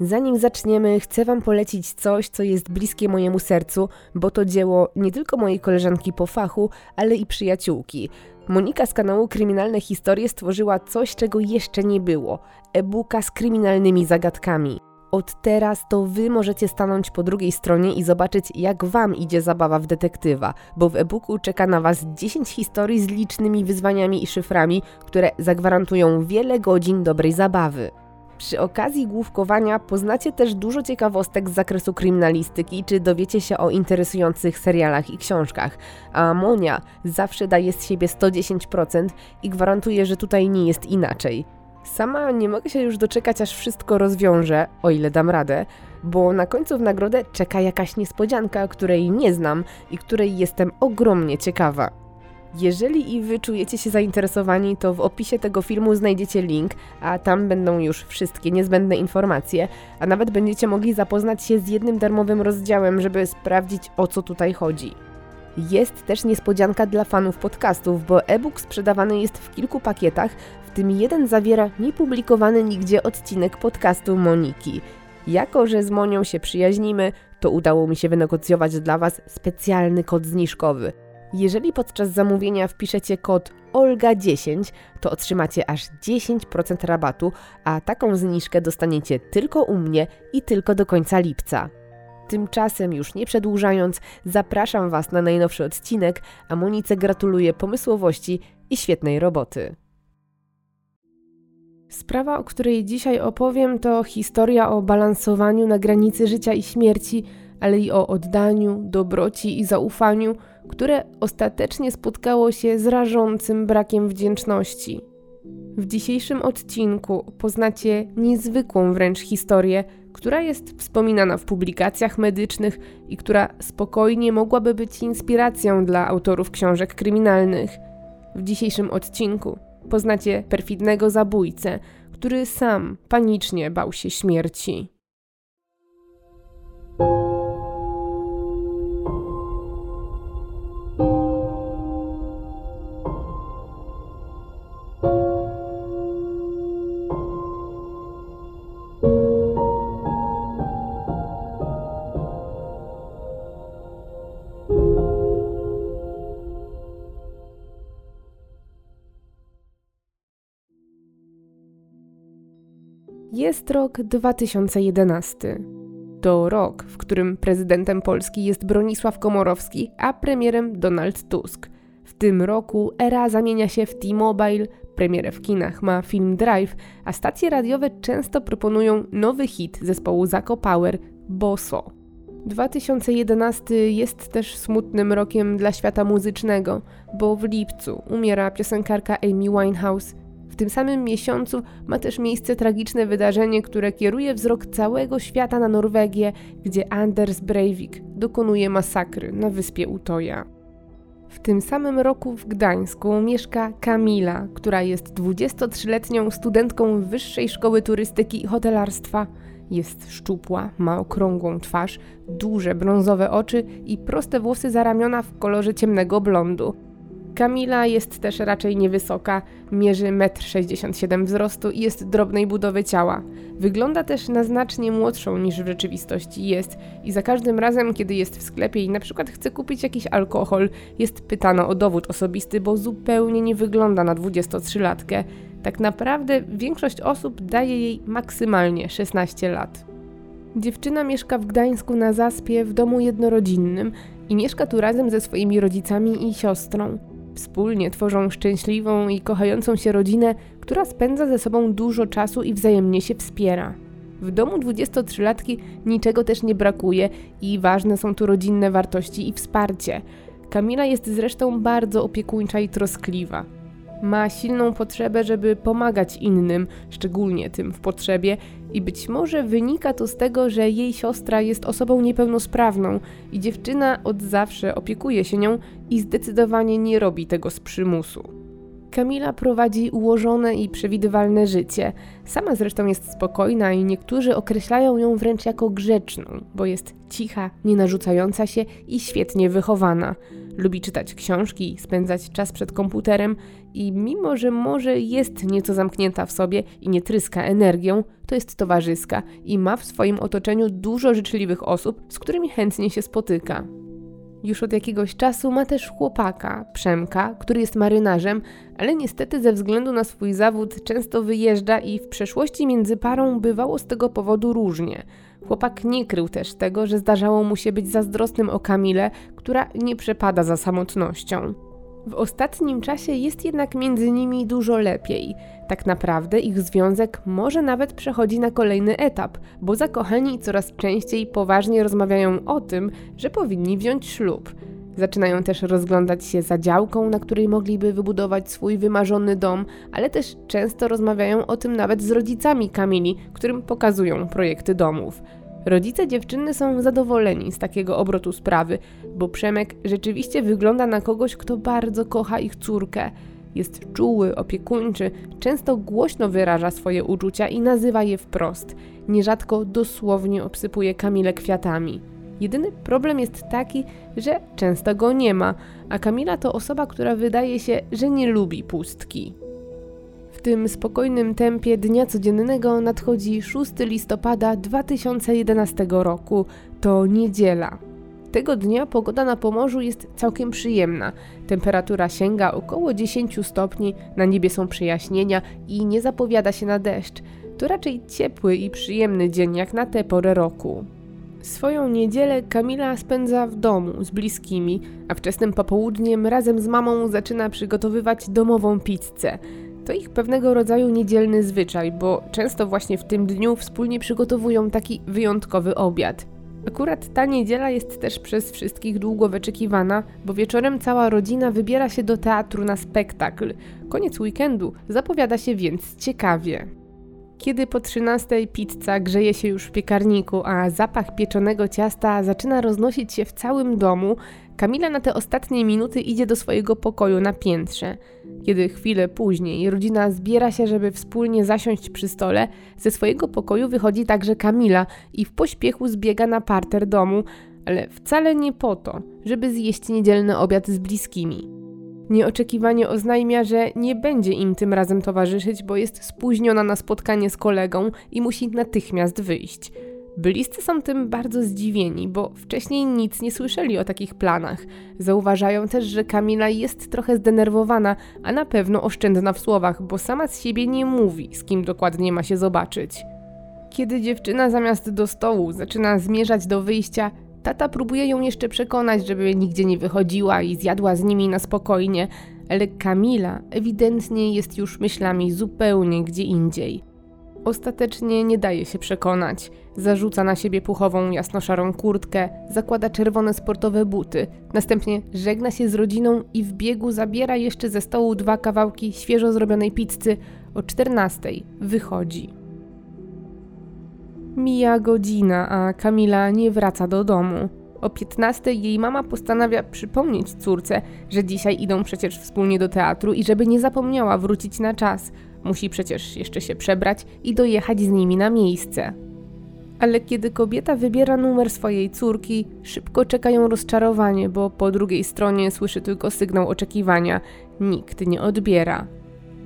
Zanim zaczniemy, chcę Wam polecić coś, co jest bliskie mojemu sercu, bo to dzieło nie tylko mojej koleżanki po fachu, ale i przyjaciółki. Monika z kanału Kryminalne Historie stworzyła coś, czego jeszcze nie było e-booka z kryminalnymi zagadkami. Od teraz to Wy możecie stanąć po drugiej stronie i zobaczyć, jak Wam idzie zabawa w detektywa, bo w e-booku czeka na Was 10 historii z licznymi wyzwaniami i szyframi, które zagwarantują wiele godzin dobrej zabawy. Przy okazji główkowania poznacie też dużo ciekawostek z zakresu kryminalistyki, czy dowiecie się o interesujących serialach i książkach. A Monia zawsze daje z siebie 110% i gwarantuje, że tutaj nie jest inaczej. Sama nie mogę się już doczekać, aż wszystko rozwiążę, o ile dam radę, bo na końcu w nagrodę czeka jakaś niespodzianka, której nie znam i której jestem ogromnie ciekawa. Jeżeli i wy czujecie się zainteresowani, to w opisie tego filmu znajdziecie link, a tam będą już wszystkie niezbędne informacje, a nawet będziecie mogli zapoznać się z jednym darmowym rozdziałem, żeby sprawdzić o co tutaj chodzi. Jest też niespodzianka dla fanów podcastów, bo e-book sprzedawany jest w kilku pakietach, w tym jeden zawiera niepublikowany nigdzie odcinek podcastu Moniki. Jako, że z Monią się przyjaźnimy, to udało mi się wynegocjować dla Was specjalny kod zniżkowy. Jeżeli podczas zamówienia wpiszecie kod OLGA10, to otrzymacie aż 10% rabatu, a taką zniżkę dostaniecie tylko u mnie i tylko do końca lipca. Tymczasem, już nie przedłużając, zapraszam Was na najnowszy odcinek, a Monice gratuluję pomysłowości i świetnej roboty. Sprawa, o której dzisiaj opowiem, to historia o balansowaniu na granicy życia i śmierci, ale i o oddaniu, dobroci i zaufaniu, które ostatecznie spotkało się z rażącym brakiem wdzięczności. W dzisiejszym odcinku poznacie niezwykłą wręcz historię, która jest wspominana w publikacjach medycznych i która spokojnie mogłaby być inspiracją dla autorów książek kryminalnych. W dzisiejszym odcinku poznacie perfidnego zabójcę, który sam panicznie bał się śmierci. Jest rok 2011. To rok, w którym prezydentem Polski jest Bronisław Komorowski, a premierem Donald Tusk. W tym roku era zamienia się w T-Mobile, premierę w kinach ma film Drive, a stacje radiowe często proponują nowy hit zespołu Zako Power, Boso. 2011 jest też smutnym rokiem dla świata muzycznego, bo w lipcu umiera piosenkarka Amy Winehouse, tym samym miesiącu ma też miejsce tragiczne wydarzenie, które kieruje wzrok całego świata na Norwegię, gdzie Anders Breivik dokonuje masakry na wyspie Utoja. W tym samym roku w Gdańsku mieszka Kamila, która jest 23-letnią studentką Wyższej Szkoły Turystyki i Hotelarstwa. Jest szczupła, ma okrągłą twarz, duże brązowe oczy i proste włosy za ramiona w kolorze ciemnego blondu. Kamila jest też raczej niewysoka, mierzy 1,67 m wzrostu i jest drobnej budowy ciała. Wygląda też na znacznie młodszą niż w rzeczywistości jest i za każdym razem, kiedy jest w sklepie i na przykład chce kupić jakiś alkohol, jest pytana o dowód osobisty, bo zupełnie nie wygląda na 23-latkę. Tak naprawdę większość osób daje jej maksymalnie 16 lat. Dziewczyna mieszka w Gdańsku na Zaspie w domu jednorodzinnym i mieszka tu razem ze swoimi rodzicami i siostrą. Wspólnie tworzą szczęśliwą i kochającą się rodzinę, która spędza ze sobą dużo czasu i wzajemnie się wspiera. W domu 23-latki niczego też nie brakuje i ważne są tu rodzinne wartości i wsparcie. Kamila jest zresztą bardzo opiekuńcza i troskliwa. Ma silną potrzebę, żeby pomagać innym, szczególnie tym w potrzebie, i być może wynika to z tego, że jej siostra jest osobą niepełnosprawną i dziewczyna od zawsze opiekuje się nią i zdecydowanie nie robi tego z przymusu. Kamila prowadzi ułożone i przewidywalne życie. Sama zresztą jest spokojna i niektórzy określają ją wręcz jako grzeczną, bo jest cicha, nie narzucająca się i świetnie wychowana. Lubi czytać książki, spędzać czas przed komputerem i mimo, że może jest nieco zamknięta w sobie i nie tryska energią, to jest towarzyska i ma w swoim otoczeniu dużo życzliwych osób, z którymi chętnie się spotyka. Już od jakiegoś czasu ma też chłopaka, Przemka, który jest marynarzem, ale niestety ze względu na swój zawód często wyjeżdża i w przeszłości między parą bywało z tego powodu różnie. Chłopak nie krył też tego, że zdarzało mu się być zazdrosnym o Kamilę, która nie przepada za samotnością. W ostatnim czasie jest jednak między nimi dużo lepiej. Tak naprawdę ich związek może nawet przechodzi na kolejny etap, bo zakochani coraz częściej poważnie rozmawiają o tym, że powinni wziąć ślub. Zaczynają też rozglądać się za działką, na której mogliby wybudować swój wymarzony dom, ale też często rozmawiają o tym nawet z rodzicami Kamili, którym pokazują projekty domów. Rodzice dziewczyny są zadowoleni z takiego obrotu sprawy, bo Przemek rzeczywiście wygląda na kogoś, kto bardzo kocha ich córkę. Jest czuły, opiekuńczy, często głośno wyraża swoje uczucia i nazywa je wprost. Nierzadko dosłownie obsypuje Kamilę kwiatami. Jedyny problem jest taki, że często go nie ma, a Kamila to osoba, która wydaje się, że nie lubi pustki. W tym spokojnym tempie dnia codziennego nadchodzi 6 listopada 2011 roku. To niedziela. Tego dnia pogoda na Pomorzu jest całkiem przyjemna. Temperatura sięga około 10 stopni, na niebie są przejaśnienia i nie zapowiada się na deszcz. To raczej ciepły i przyjemny dzień jak na tę porę roku. Swoją niedzielę Kamila spędza w domu z bliskimi, a wczesnym popołudniem razem z mamą zaczyna przygotowywać domową pizzę. To ich pewnego rodzaju niedzielny zwyczaj, bo często właśnie w tym dniu wspólnie przygotowują taki wyjątkowy obiad. Akurat ta niedziela jest też przez wszystkich długo wyczekiwana, bo wieczorem cała rodzina wybiera się do teatru na spektakl. Koniec weekendu zapowiada się więc ciekawie. Kiedy po 13 pizza grzeje się już w piekarniku, a zapach pieczonego ciasta zaczyna roznosić się w całym domu, Kamila na te ostatnie minuty idzie do swojego pokoju na piętrze. Kiedy chwilę później rodzina zbiera się, żeby wspólnie zasiąść przy stole, ze swojego pokoju wychodzi także Kamila i w pośpiechu zbiega na parter domu, ale wcale nie po to, żeby zjeść niedzielny obiad z bliskimi. Nieoczekiwanie oznajmia, że nie będzie im tym razem towarzyszyć, bo jest spóźniona na spotkanie z kolegą i musi natychmiast wyjść. Bliscy są tym bardzo zdziwieni, bo wcześniej nic nie słyszeli o takich planach. Zauważają też, że Kamila jest trochę zdenerwowana, a na pewno oszczędna w słowach, bo sama z siebie nie mówi, z kim dokładnie ma się zobaczyć. Kiedy dziewczyna zamiast do stołu zaczyna zmierzać do wyjścia, tata próbuje ją jeszcze przekonać, żeby nigdzie nie wychodziła i zjadła z nimi na spokojnie, ale Kamila ewidentnie jest już myślami zupełnie gdzie indziej. Ostatecznie nie daje się przekonać. Zarzuca na siebie puchową jasnoszarą kurtkę, zakłada czerwone sportowe buty, następnie żegna się z rodziną i w biegu zabiera jeszcze ze stołu dwa kawałki świeżo zrobionej pizzy. O 14 wychodzi. Mija godzina, a Kamila nie wraca do domu. O 15 jej mama postanawia przypomnieć córce, że dzisiaj idą przecież wspólnie do teatru i żeby nie zapomniała wrócić na czas – Musi przecież jeszcze się przebrać i dojechać z nimi na miejsce. Ale kiedy kobieta wybiera numer swojej córki, szybko czekają rozczarowanie, bo po drugiej stronie słyszy tylko sygnał oczekiwania. Nikt nie odbiera.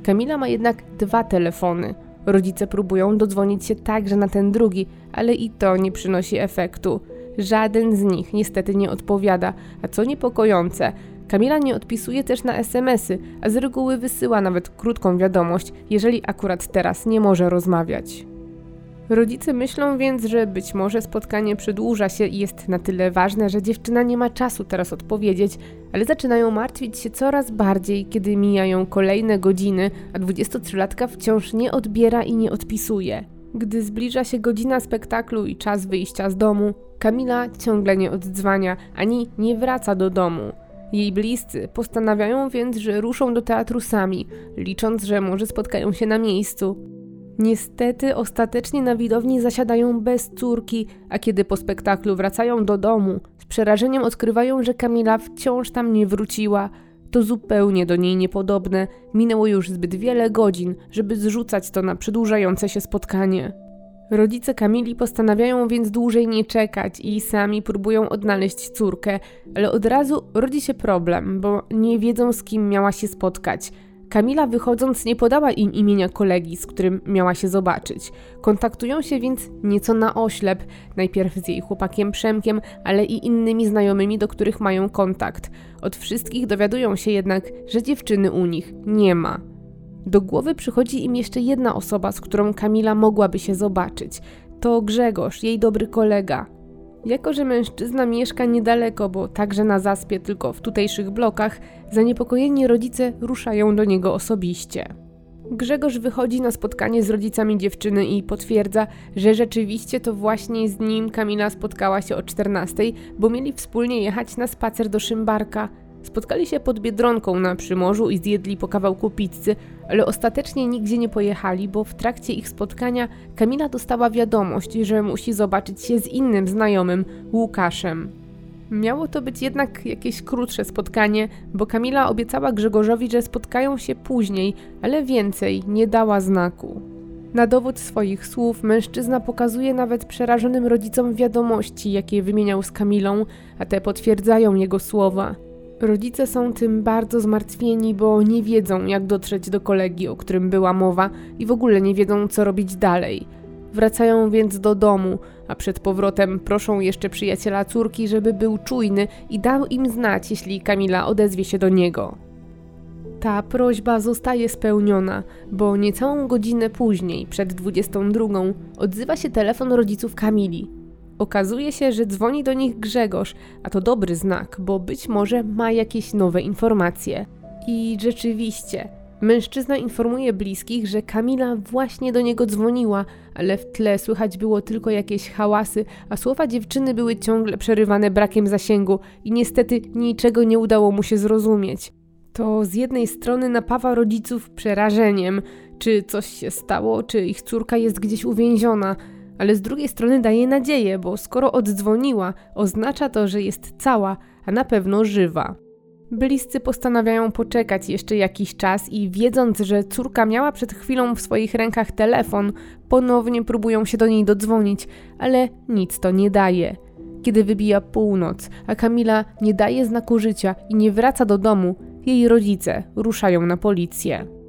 Kamila ma jednak dwa telefony. Rodzice próbują dodzwonić się także na ten drugi, ale i to nie przynosi efektu. Żaden z nich niestety nie odpowiada, a co niepokojące, Kamila nie odpisuje też na SMS-y, a z reguły wysyła nawet krótką wiadomość, jeżeli akurat teraz nie może rozmawiać. Rodzice myślą więc, że być może spotkanie przedłuża się i jest na tyle ważne, że dziewczyna nie ma czasu teraz odpowiedzieć, ale zaczynają martwić się coraz bardziej, kiedy mijają kolejne godziny, a 23-latka wciąż nie odbiera i nie odpisuje. Gdy zbliża się godzina spektaklu i czas wyjścia z domu, Kamila ciągle nie oddzwania ani nie wraca do domu. Jej bliscy postanawiają więc, że ruszą do teatru sami, licząc, że może spotkają się na miejscu. Niestety ostatecznie na widowni zasiadają bez córki, a kiedy po spektaklu wracają do domu, z przerażeniem odkrywają, że Kamila wciąż tam nie wróciła. To zupełnie do niej niepodobne. Minęło już zbyt wiele godzin, żeby zrzucać to na przedłużające się spotkanie. Rodzice Kamili postanawiają więc dłużej nie czekać i sami próbują odnaleźć córkę, ale od razu rodzi się problem, bo nie wiedzą z kim miała się spotkać. Kamila wychodząc nie podała im imienia kolegi, z którym miała się zobaczyć. Kontaktują się więc nieco na oślep, najpierw z jej chłopakiem Przemkiem, ale i innymi znajomymi, do których mają kontakt. Od wszystkich dowiadują się jednak, że dziewczyny u nich nie ma. Do głowy przychodzi im jeszcze jedna osoba, z którą Kamila mogłaby się zobaczyć. To Grzegorz, jej dobry kolega. Jako, że mężczyzna mieszka niedaleko, bo także na zaspie, tylko w tutejszych blokach, zaniepokojeni rodzice ruszają do niego osobiście. Grzegorz wychodzi na spotkanie z rodzicami dziewczyny i potwierdza, że rzeczywiście to właśnie z nim Kamila spotkała się o 14, bo mieli wspólnie jechać na spacer do Szymbarka. Spotkali się pod Biedronką na Przymorzu i zjedli po kawałku pizzy, ale ostatecznie nigdzie nie pojechali, bo w trakcie ich spotkania Kamila dostała wiadomość, że musi zobaczyć się z innym znajomym, Łukaszem. Miało to być jednak jakieś krótsze spotkanie, bo Kamila obiecała Grzegorzowi, że spotkają się później, ale więcej nie dała znaku. Na dowód swoich słów mężczyzna pokazuje nawet przerażonym rodzicom wiadomości, jakie wymieniał z Kamilą, a te potwierdzają jego słowa. Rodzice są tym bardzo zmartwieni, bo nie wiedzą, jak dotrzeć do kolegi, o którym była mowa, i w ogóle nie wiedzą, co robić dalej. Wracają więc do domu, a przed powrotem proszą jeszcze przyjaciela córki, żeby był czujny i dał im znać, jeśli Kamila odezwie się do niego. Ta prośba zostaje spełniona, bo niecałą godzinę później, przed 22, odzywa się telefon rodziców Kamili. Okazuje się, że dzwoni do nich Grzegorz, a to dobry znak, bo być może ma jakieś nowe informacje. I rzeczywiście, mężczyzna informuje bliskich, że Kamila właśnie do niego dzwoniła, ale w tle słychać było tylko jakieś hałasy, a słowa dziewczyny były ciągle przerywane brakiem zasięgu i niestety niczego nie udało mu się zrozumieć. To z jednej strony napawa rodziców przerażeniem, czy coś się stało, czy ich córka jest gdzieś uwięziona, ale z drugiej strony daje nadzieję, bo skoro oddzwoniła, oznacza to, że jest cała, a na pewno żywa. Bliscy postanawiają poczekać jeszcze jakiś czas i wiedząc, że córka miała przed chwilą w swoich rękach telefon, ponownie próbują się do niej dodzwonić, ale nic to nie daje. Kiedy wybija północ, a Kamila nie daje znaku życia i nie wraca do domu, jej rodzice ruszają na policję.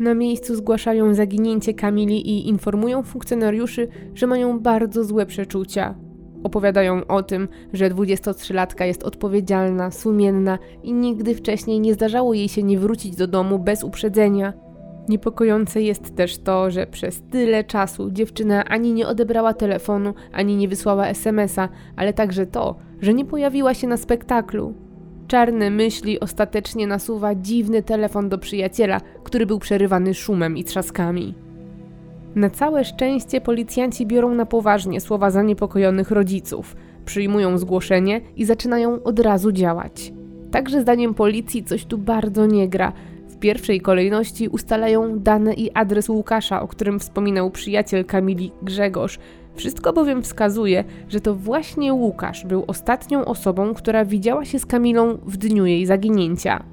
Na miejscu zgłaszają zaginięcie Kamili i informują funkcjonariuszy, że mają bardzo złe przeczucia. Opowiadają o tym, że 23-latka jest odpowiedzialna, sumienna i nigdy wcześniej nie zdarzało jej się nie wrócić do domu bez uprzedzenia. Niepokojące jest też to, że przez tyle czasu dziewczyna ani nie odebrała telefonu, ani nie wysłała SMS-a, ale także to, że nie pojawiła się na spektaklu czarne myśli ostatecznie nasuwa dziwny telefon do przyjaciela, który był przerywany szumem i trzaskami. Na całe szczęście policjanci biorą na poważnie słowa zaniepokojonych rodziców, przyjmują zgłoszenie i zaczynają od razu działać. Także zdaniem policji coś tu bardzo nie gra. W pierwszej kolejności ustalają dane i adres Łukasza, o którym wspominał przyjaciel Kamili Grzegorz, wszystko bowiem wskazuje, że to właśnie Łukasz był ostatnią osobą, która widziała się z Kamilą w dniu jej zaginięcia.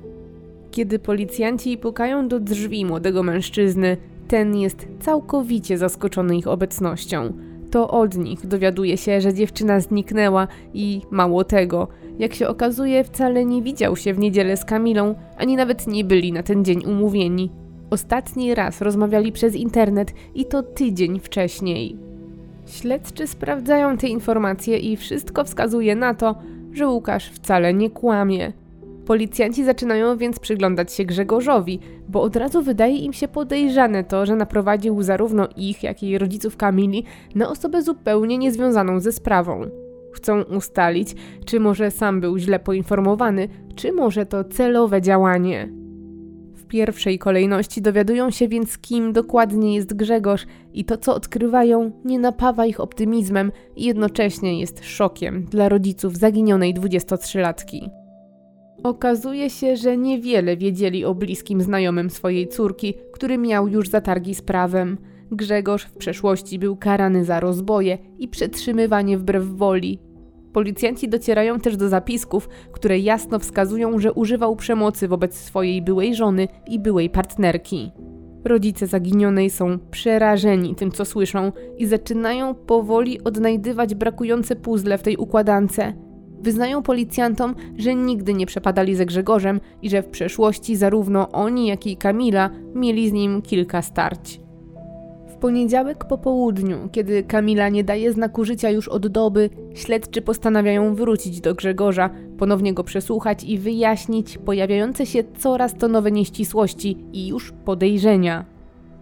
Kiedy policjanci pukają do drzwi młodego mężczyzny, ten jest całkowicie zaskoczony ich obecnością. To od nich dowiaduje się, że dziewczyna zniknęła i mało tego, jak się okazuje, wcale nie widział się w niedzielę z Kamilą, ani nawet nie byli na ten dzień umówieni. Ostatni raz rozmawiali przez internet i to tydzień wcześniej. Śledczy sprawdzają te informacje i wszystko wskazuje na to, że Łukasz wcale nie kłamie. Policjanci zaczynają więc przyglądać się Grzegorzowi, bo od razu wydaje im się podejrzane to, że naprowadził zarówno ich, jak i rodziców Kamili na osobę zupełnie niezwiązaną ze sprawą. Chcą ustalić, czy może sam był źle poinformowany, czy może to celowe działanie pierwszej kolejności dowiadują się więc, kim dokładnie jest Grzegorz, i to, co odkrywają, nie napawa ich optymizmem i jednocześnie jest szokiem dla rodziców zaginionej 23-latki. Okazuje się, że niewiele wiedzieli o bliskim znajomym swojej córki, który miał już zatargi z prawem. Grzegorz w przeszłości był karany za rozboje i przetrzymywanie wbrew woli. Policjanci docierają też do zapisków, które jasno wskazują, że używał przemocy wobec swojej byłej żony i byłej partnerki. Rodzice zaginionej są przerażeni tym, co słyszą i zaczynają powoli odnajdywać brakujące puzzle w tej układance. Wyznają policjantom, że nigdy nie przepadali ze Grzegorzem i że w przeszłości zarówno oni, jak i Kamila mieli z nim kilka starć. Poniedziałek po południu, kiedy Kamila nie daje znaku życia już od doby, śledczy postanawiają wrócić do Grzegorza, ponownie go przesłuchać i wyjaśnić pojawiające się coraz to nowe nieścisłości i już podejrzenia.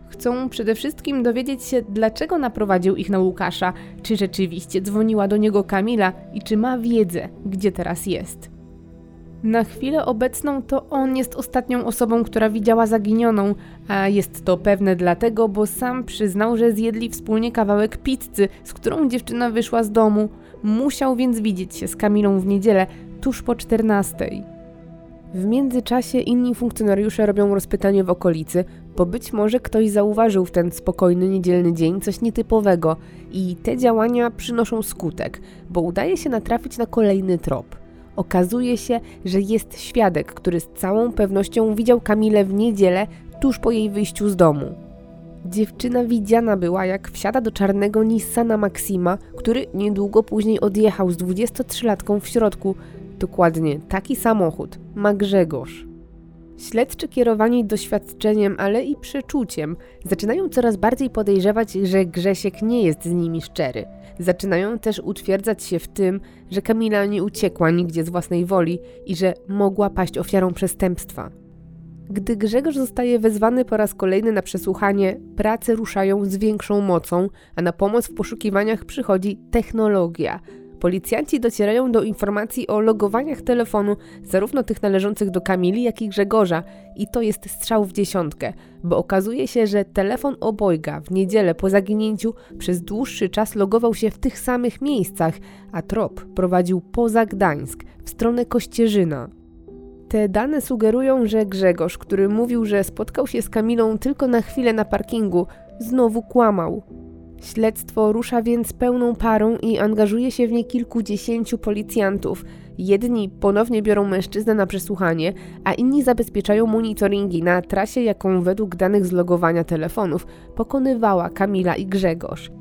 Chcą przede wszystkim dowiedzieć się, dlaczego naprowadził ich na Łukasza, czy rzeczywiście dzwoniła do niego Kamila i czy ma wiedzę, gdzie teraz jest. Na chwilę obecną to on jest ostatnią osobą, która widziała zaginioną, a jest to pewne dlatego, bo sam przyznał, że zjedli wspólnie kawałek pizzy, z którą dziewczyna wyszła z domu. Musiał więc widzieć się z Kamilą w niedzielę, tuż po 14. W międzyczasie inni funkcjonariusze robią rozpytanie w okolicy, bo być może ktoś zauważył w ten spokojny niedzielny dzień coś nietypowego i te działania przynoszą skutek, bo udaje się natrafić na kolejny trop – Okazuje się, że jest świadek, który z całą pewnością widział Kamilę w niedzielę tuż po jej wyjściu z domu. Dziewczyna widziana była, jak wsiada do czarnego Nissana Maxima, który niedługo później odjechał z 23-latką w środku. Dokładnie taki samochód ma Grzegorz. Śledczy kierowani doświadczeniem, ale i przeczuciem, zaczynają coraz bardziej podejrzewać, że Grzesiek nie jest z nimi szczery. Zaczynają też utwierdzać się w tym, że Kamila nie uciekła nigdzie z własnej woli i że mogła paść ofiarą przestępstwa. Gdy Grzegorz zostaje wezwany po raz kolejny na przesłuchanie, prace ruszają z większą mocą, a na pomoc w poszukiwaniach przychodzi technologia – Policjanci docierają do informacji o logowaniach telefonu, zarówno tych należących do Kamili, jak i Grzegorza, i to jest strzał w dziesiątkę, bo okazuje się, że telefon obojga w niedzielę po zaginięciu przez dłuższy czas logował się w tych samych miejscach, a trop prowadził poza Gdańsk, w stronę Kościerzyna. Te dane sugerują, że Grzegorz, który mówił, że spotkał się z Kamilą tylko na chwilę na parkingu, znowu kłamał. Śledztwo rusza więc pełną parą i angażuje się w nie kilkudziesięciu policjantów. Jedni ponownie biorą mężczyznę na przesłuchanie, a inni zabezpieczają monitoringi na trasie, jaką według danych z logowania telefonów pokonywała Kamila i Grzegorz.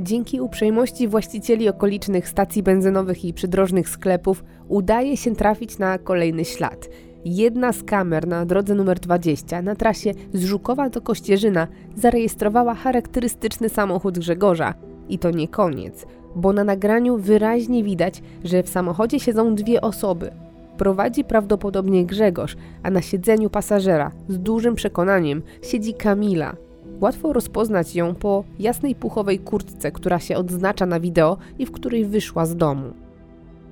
Dzięki uprzejmości właścicieli okolicznych stacji benzynowych i przydrożnych sklepów udaje się trafić na kolejny ślad – Jedna z kamer na drodze numer 20 na trasie z Żukowa do Kościerzyna zarejestrowała charakterystyczny samochód Grzegorza. I to nie koniec, bo na nagraniu wyraźnie widać, że w samochodzie siedzą dwie osoby. Prowadzi prawdopodobnie Grzegorz, a na siedzeniu pasażera z dużym przekonaniem siedzi Kamila. Łatwo rozpoznać ją po jasnej puchowej kurtce, która się odznacza na wideo i w której wyszła z domu.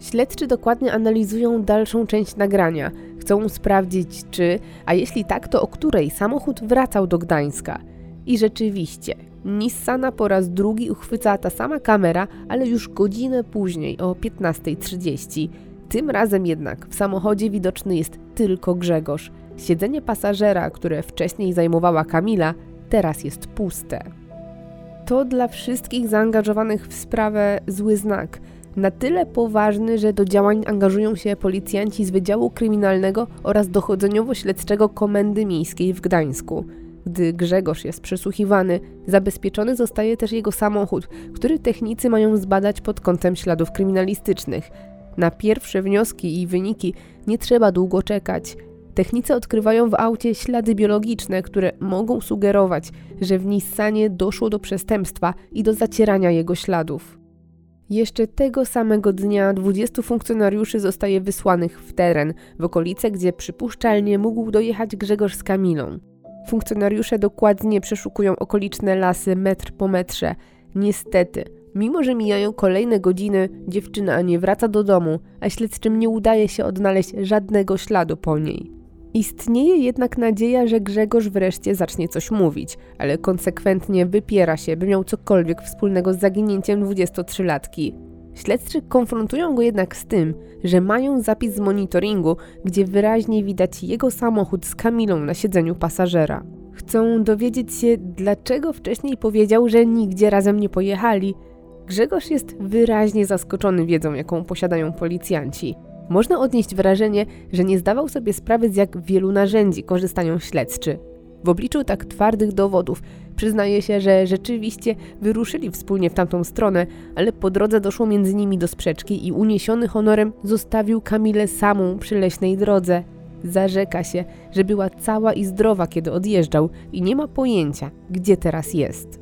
Śledczy dokładnie analizują dalszą część nagrania. Chcą sprawdzić, czy, a jeśli tak, to o której samochód wracał do Gdańska. I rzeczywiście, Nissana po raz drugi uchwyca ta sama kamera, ale już godzinę później, o 15.30. Tym razem jednak w samochodzie widoczny jest tylko Grzegorz. Siedzenie pasażera, które wcześniej zajmowała Kamila, teraz jest puste. To dla wszystkich zaangażowanych w sprawę zły znak – na tyle poważny, że do działań angażują się policjanci z Wydziału Kryminalnego oraz Dochodzeniowo-Śledczego Komendy Miejskiej w Gdańsku. Gdy Grzegorz jest przesłuchiwany, zabezpieczony zostaje też jego samochód, który technicy mają zbadać pod kątem śladów kryminalistycznych. Na pierwsze wnioski i wyniki nie trzeba długo czekać. Technicy odkrywają w aucie ślady biologiczne, które mogą sugerować, że w Nissanie doszło do przestępstwa i do zacierania jego śladów. Jeszcze tego samego dnia 20 funkcjonariuszy zostaje wysłanych w teren, w okolice, gdzie przypuszczalnie mógł dojechać Grzegorz z Kamilą. Funkcjonariusze dokładnie przeszukują okoliczne lasy metr po metrze. Niestety, mimo że mijają kolejne godziny, dziewczyna nie wraca do domu, a śledczym nie udaje się odnaleźć żadnego śladu po niej. Istnieje jednak nadzieja, że Grzegorz wreszcie zacznie coś mówić, ale konsekwentnie wypiera się, by miał cokolwiek wspólnego z zaginięciem 23-latki. Śledczy konfrontują go jednak z tym, że mają zapis z monitoringu, gdzie wyraźnie widać jego samochód z Kamilą na siedzeniu pasażera. Chcą dowiedzieć się, dlaczego wcześniej powiedział, że nigdzie razem nie pojechali. Grzegorz jest wyraźnie zaskoczony wiedzą, jaką posiadają policjanci. Można odnieść wrażenie, że nie zdawał sobie sprawy, z jak wielu narzędzi korzystają śledczy. W obliczu tak twardych dowodów przyznaje się, że rzeczywiście wyruszyli wspólnie w tamtą stronę, ale po drodze doszło między nimi do sprzeczki i uniesiony honorem zostawił Kamilę samą przy leśnej drodze. Zarzeka się, że była cała i zdrowa, kiedy odjeżdżał i nie ma pojęcia, gdzie teraz jest.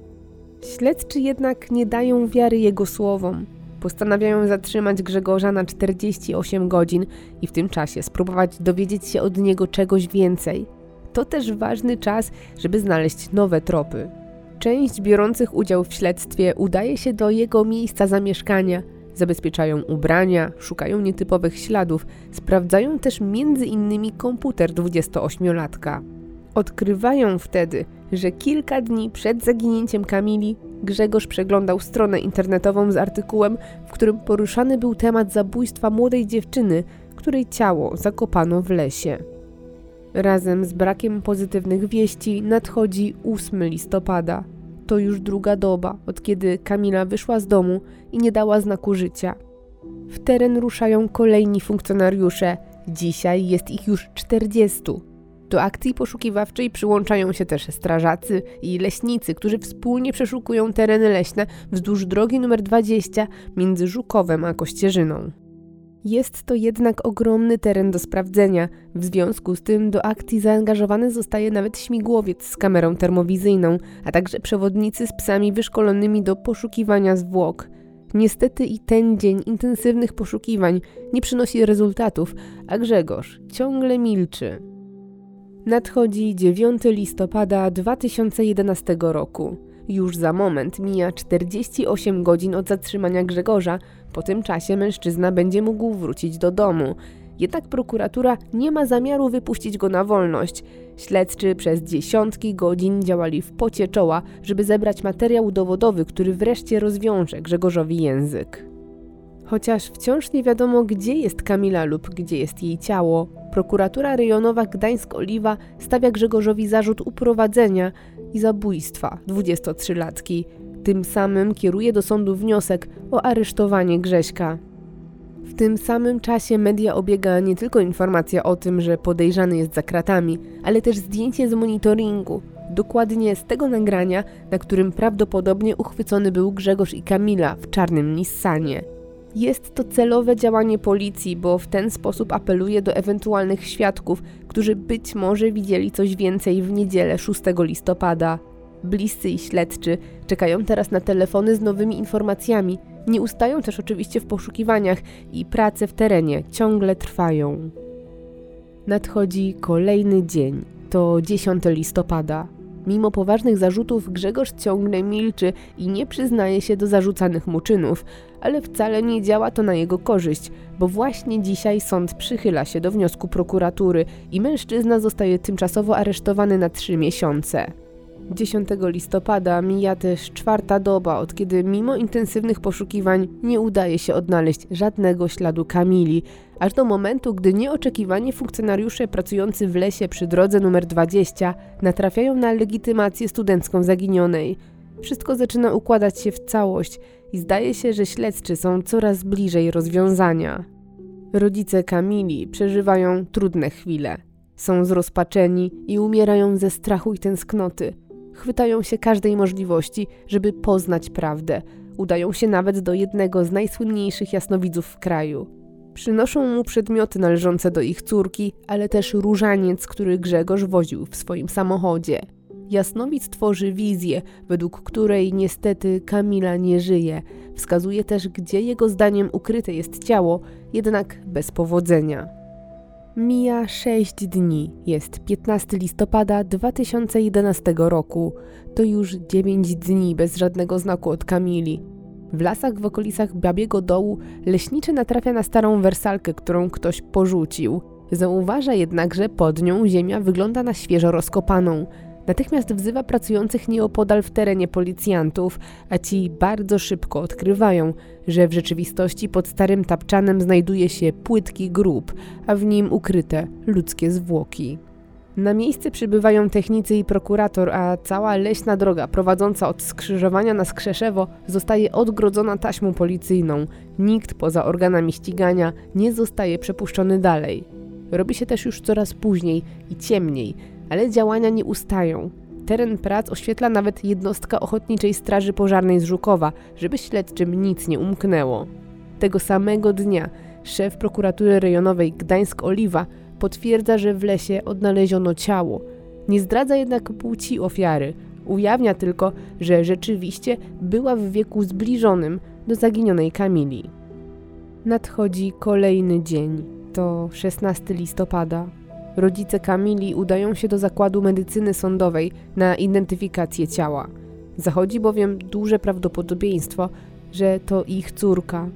Śledczy jednak nie dają wiary jego słowom. Postanawiają zatrzymać Grzegorza na 48 godzin i w tym czasie spróbować dowiedzieć się od niego czegoś więcej. To też ważny czas, żeby znaleźć nowe tropy. Część biorących udział w śledztwie udaje się do jego miejsca zamieszkania, zabezpieczają ubrania, szukają nietypowych śladów, sprawdzają też między innymi komputer 28-latka. Odkrywają wtedy, że kilka dni przed zaginięciem Kamili Grzegorz przeglądał stronę internetową z artykułem, w którym poruszany był temat zabójstwa młodej dziewczyny, której ciało zakopano w lesie. Razem z brakiem pozytywnych wieści nadchodzi 8 listopada. To już druga doba, od kiedy Kamila wyszła z domu i nie dała znaku życia. W teren ruszają kolejni funkcjonariusze. Dzisiaj jest ich już 40. Do akcji poszukiwawczej przyłączają się też strażacy i leśnicy, którzy wspólnie przeszukują tereny leśne wzdłuż drogi nr 20 między Żukowem a Kościerzyną. Jest to jednak ogromny teren do sprawdzenia. W związku z tym do akcji zaangażowany zostaje nawet śmigłowiec z kamerą termowizyjną, a także przewodnicy z psami wyszkolonymi do poszukiwania zwłok. Niestety i ten dzień intensywnych poszukiwań nie przynosi rezultatów, a Grzegorz ciągle milczy. Nadchodzi 9 listopada 2011 roku. Już za moment mija 48 godzin od zatrzymania Grzegorza. Po tym czasie mężczyzna będzie mógł wrócić do domu. Jednak prokuratura nie ma zamiaru wypuścić go na wolność. Śledczy przez dziesiątki godzin działali w pocie czoła, żeby zebrać materiał dowodowy, który wreszcie rozwiąże Grzegorzowi język. Chociaż wciąż nie wiadomo, gdzie jest Kamila lub gdzie jest jej ciało, prokuratura rejonowa Gdańsk-Oliwa stawia Grzegorzowi zarzut uprowadzenia i zabójstwa 23-latki. Tym samym kieruje do sądu wniosek o aresztowanie Grześka. W tym samym czasie media obiega nie tylko informacja o tym, że podejrzany jest za kratami, ale też zdjęcie z monitoringu, dokładnie z tego nagrania, na którym prawdopodobnie uchwycony był Grzegorz i Kamila w czarnym Nissanie. Jest to celowe działanie policji, bo w ten sposób apeluje do ewentualnych świadków, którzy być może widzieli coś więcej w niedzielę 6 listopada. Bliscy i śledczy czekają teraz na telefony z nowymi informacjami. Nie ustają też oczywiście w poszukiwaniach i prace w terenie ciągle trwają. Nadchodzi kolejny dzień. To 10 listopada. Mimo poważnych zarzutów Grzegorz ciągle milczy i nie przyznaje się do zarzucanych mu czynów, ale wcale nie działa to na jego korzyść, bo właśnie dzisiaj sąd przychyla się do wniosku prokuratury i mężczyzna zostaje tymczasowo aresztowany na trzy miesiące. 10 listopada mija też czwarta doba, od kiedy mimo intensywnych poszukiwań nie udaje się odnaleźć żadnego śladu Kamili, aż do momentu, gdy nieoczekiwanie funkcjonariusze pracujący w lesie przy drodze numer 20 natrafiają na legitymację studencką zaginionej. Wszystko zaczyna układać się w całość i zdaje się, że śledczy są coraz bliżej rozwiązania. Rodzice Kamili przeżywają trudne chwile. Są zrozpaczeni i umierają ze strachu i tęsknoty. Chwytają się każdej możliwości, żeby poznać prawdę. Udają się nawet do jednego z najsłynniejszych jasnowidzów w kraju. Przynoszą mu przedmioty należące do ich córki, ale też różaniec, który Grzegorz woził w swoim samochodzie. Jasnowic tworzy wizję, według której niestety Kamila nie żyje. Wskazuje też, gdzie jego zdaniem ukryte jest ciało, jednak bez powodzenia. Mija 6 dni, jest 15 listopada 2011 roku. To już 9 dni bez żadnego znaku od Kamili. W lasach w okolicach Babiego Dołu leśniczy natrafia na starą wersalkę, którą ktoś porzucił. Zauważa jednak, że pod nią ziemia wygląda na świeżo rozkopaną. Natychmiast wzywa pracujących nieopodal w terenie policjantów, a ci bardzo szybko odkrywają, że w rzeczywistości pod starym tapczanem znajduje się płytki grób, a w nim ukryte ludzkie zwłoki. Na miejsce przybywają technicy i prokurator, a cała leśna droga prowadząca od skrzyżowania na Skrzeszewo zostaje odgrodzona taśmą policyjną. Nikt poza organami ścigania nie zostaje przepuszczony dalej. Robi się też już coraz później i ciemniej, ale działania nie ustają. Teren prac oświetla nawet jednostka Ochotniczej Straży Pożarnej z Żukowa, żeby śledczym nic nie umknęło. Tego samego dnia szef prokuratury rejonowej Gdańsk-Oliwa potwierdza, że w lesie odnaleziono ciało. Nie zdradza jednak płci ofiary. Ujawnia tylko, że rzeczywiście była w wieku zbliżonym do zaginionej Kamili. Nadchodzi kolejny dzień. To 16 listopada. Rodzice Kamili udają się do zakładu medycyny sądowej na identyfikację ciała. Zachodzi bowiem duże prawdopodobieństwo, że to ich córka.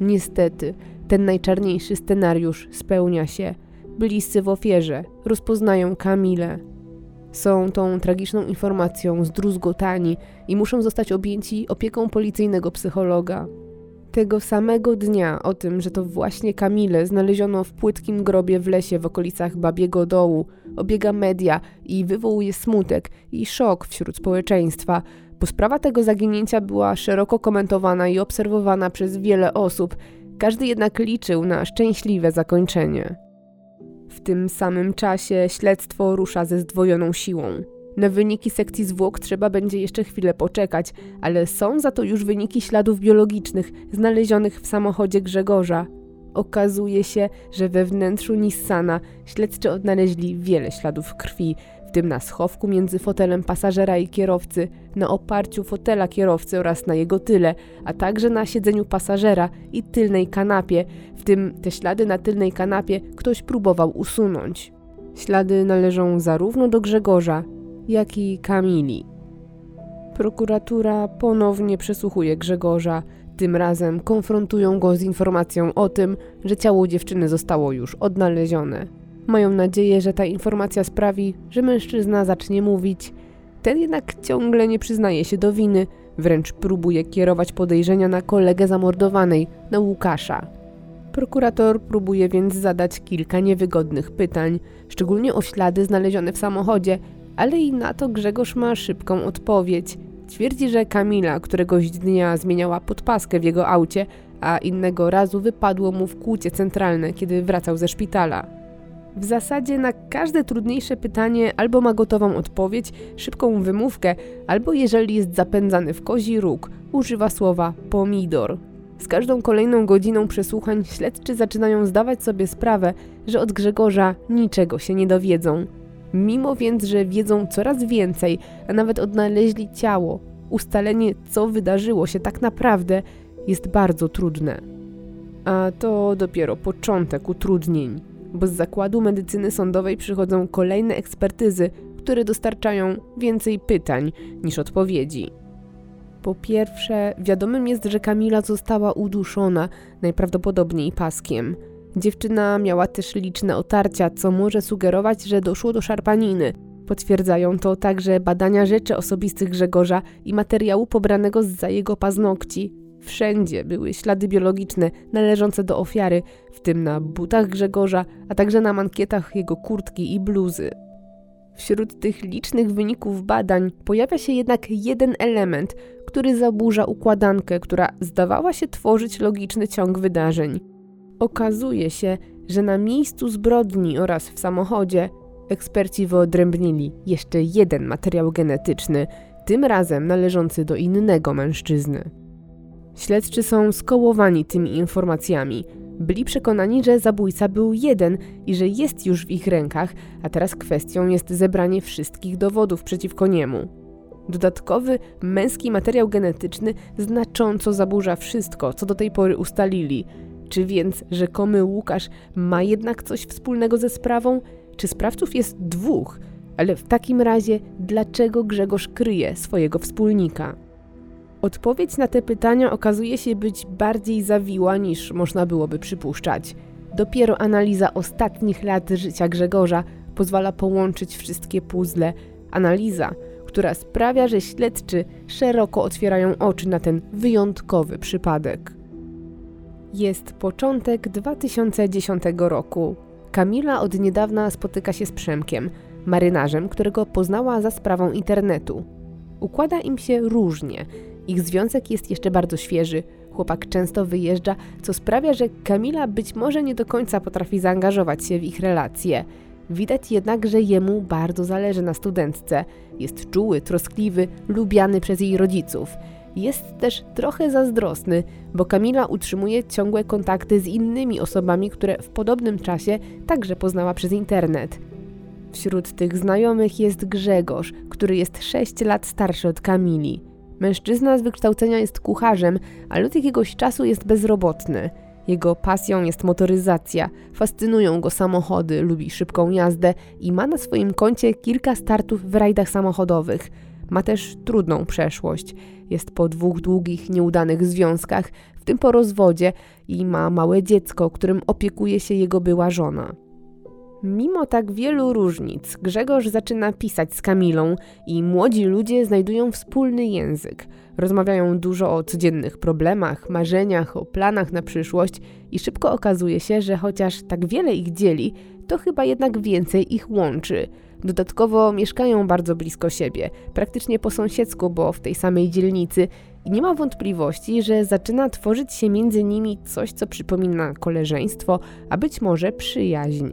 Niestety, ten najczarniejszy scenariusz spełnia się. Bliscy w ofierze rozpoznają Kamilę. Są tą tragiczną informacją zdruzgotani i muszą zostać objęci opieką policyjnego psychologa. Tego samego dnia o tym, że to właśnie Kamilę znaleziono w płytkim grobie w lesie w okolicach Babiego Dołu, obiega media i wywołuje smutek i szok wśród społeczeństwa, bo sprawa tego zaginięcia była szeroko komentowana i obserwowana przez wiele osób, każdy jednak liczył na szczęśliwe zakończenie. W tym samym czasie śledztwo rusza ze zdwojoną siłą. Na wyniki sekcji zwłok trzeba będzie jeszcze chwilę poczekać, ale są za to już wyniki śladów biologicznych znalezionych w samochodzie Grzegorza. Okazuje się, że we wnętrzu Nissana śledczy odnaleźli wiele śladów krwi, w tym na schowku między fotelem pasażera i kierowcy, na oparciu fotela kierowcy oraz na jego tyle, a także na siedzeniu pasażera i tylnej kanapie, w tym te ślady na tylnej kanapie ktoś próbował usunąć. Ślady należą zarówno do Grzegorza, jak i Kamili. Prokuratura ponownie przesłuchuje Grzegorza. Tym razem konfrontują go z informacją o tym, że ciało dziewczyny zostało już odnalezione. Mają nadzieję, że ta informacja sprawi, że mężczyzna zacznie mówić. Ten jednak ciągle nie przyznaje się do winy, wręcz próbuje kierować podejrzenia na kolegę zamordowanej, na Łukasza. Prokurator próbuje więc zadać kilka niewygodnych pytań, szczególnie o ślady znalezione w samochodzie, ale i na to Grzegorz ma szybką odpowiedź. Twierdzi, że Kamila któregoś dnia zmieniała podpaskę w jego aucie, a innego razu wypadło mu w kłucie centralne, kiedy wracał ze szpitala. W zasadzie na każde trudniejsze pytanie albo ma gotową odpowiedź, szybką wymówkę, albo jeżeli jest zapędzany w kozi róg, używa słowa pomidor. Z każdą kolejną godziną przesłuchań śledczy zaczynają zdawać sobie sprawę, że od Grzegorza niczego się nie dowiedzą. Mimo więc, że wiedzą coraz więcej, a nawet odnaleźli ciało, ustalenie, co wydarzyło się tak naprawdę, jest bardzo trudne. A to dopiero początek utrudnień, bo z zakładu medycyny sądowej przychodzą kolejne ekspertyzy, które dostarczają więcej pytań niż odpowiedzi. Po pierwsze, wiadomym jest, że Kamila została uduszona, najprawdopodobniej paskiem. Dziewczyna miała też liczne otarcia, co może sugerować, że doszło do szarpaniny. Potwierdzają to także badania rzeczy osobistych Grzegorza i materiału pobranego za jego paznokci. Wszędzie były ślady biologiczne należące do ofiary, w tym na butach Grzegorza, a także na mankietach jego kurtki i bluzy. Wśród tych licznych wyników badań pojawia się jednak jeden element, który zaburza układankę, która zdawała się tworzyć logiczny ciąg wydarzeń. Okazuje się, że na miejscu zbrodni oraz w samochodzie eksperci wyodrębnili jeszcze jeden materiał genetyczny, tym razem należący do innego mężczyzny. Śledczy są skołowani tymi informacjami. Byli przekonani, że zabójca był jeden i że jest już w ich rękach, a teraz kwestią jest zebranie wszystkich dowodów przeciwko niemu. Dodatkowy męski materiał genetyczny znacząco zaburza wszystko, co do tej pory ustalili. Czy więc rzekomy Łukasz ma jednak coś wspólnego ze sprawą? Czy sprawców jest dwóch? Ale w takim razie, dlaczego Grzegorz kryje swojego wspólnika? Odpowiedź na te pytania okazuje się być bardziej zawiła niż można byłoby przypuszczać. Dopiero analiza ostatnich lat życia Grzegorza pozwala połączyć wszystkie puzzle. Analiza, która sprawia, że śledczy szeroko otwierają oczy na ten wyjątkowy przypadek. Jest początek 2010 roku. Kamila od niedawna spotyka się z Przemkiem, marynarzem, którego poznała za sprawą internetu. Układa im się różnie. Ich związek jest jeszcze bardzo świeży. Chłopak często wyjeżdża, co sprawia, że Kamila być może nie do końca potrafi zaangażować się w ich relacje. Widać jednak, że jemu bardzo zależy na studentce. Jest czuły, troskliwy, lubiany przez jej rodziców. Jest też trochę zazdrosny, bo Kamila utrzymuje ciągłe kontakty z innymi osobami, które w podobnym czasie także poznała przez internet. Wśród tych znajomych jest Grzegorz, który jest 6 lat starszy od Kamili. Mężczyzna z wykształcenia jest kucharzem, ale od jakiegoś czasu jest bezrobotny. Jego pasją jest motoryzacja, fascynują go samochody, lubi szybką jazdę i ma na swoim koncie kilka startów w rajdach samochodowych. Ma też trudną przeszłość. Jest po dwóch długich, nieudanych związkach, w tym po rozwodzie i ma małe dziecko, którym opiekuje się jego była żona. Mimo tak wielu różnic, Grzegorz zaczyna pisać z Kamilą i młodzi ludzie znajdują wspólny język. Rozmawiają dużo o codziennych problemach, marzeniach, o planach na przyszłość i szybko okazuje się, że chociaż tak wiele ich dzieli, to chyba jednak więcej ich łączy. Dodatkowo mieszkają bardzo blisko siebie, praktycznie po sąsiedzku, bo w tej samej dzielnicy i nie ma wątpliwości, że zaczyna tworzyć się między nimi coś, co przypomina koleżeństwo, a być może przyjaźń.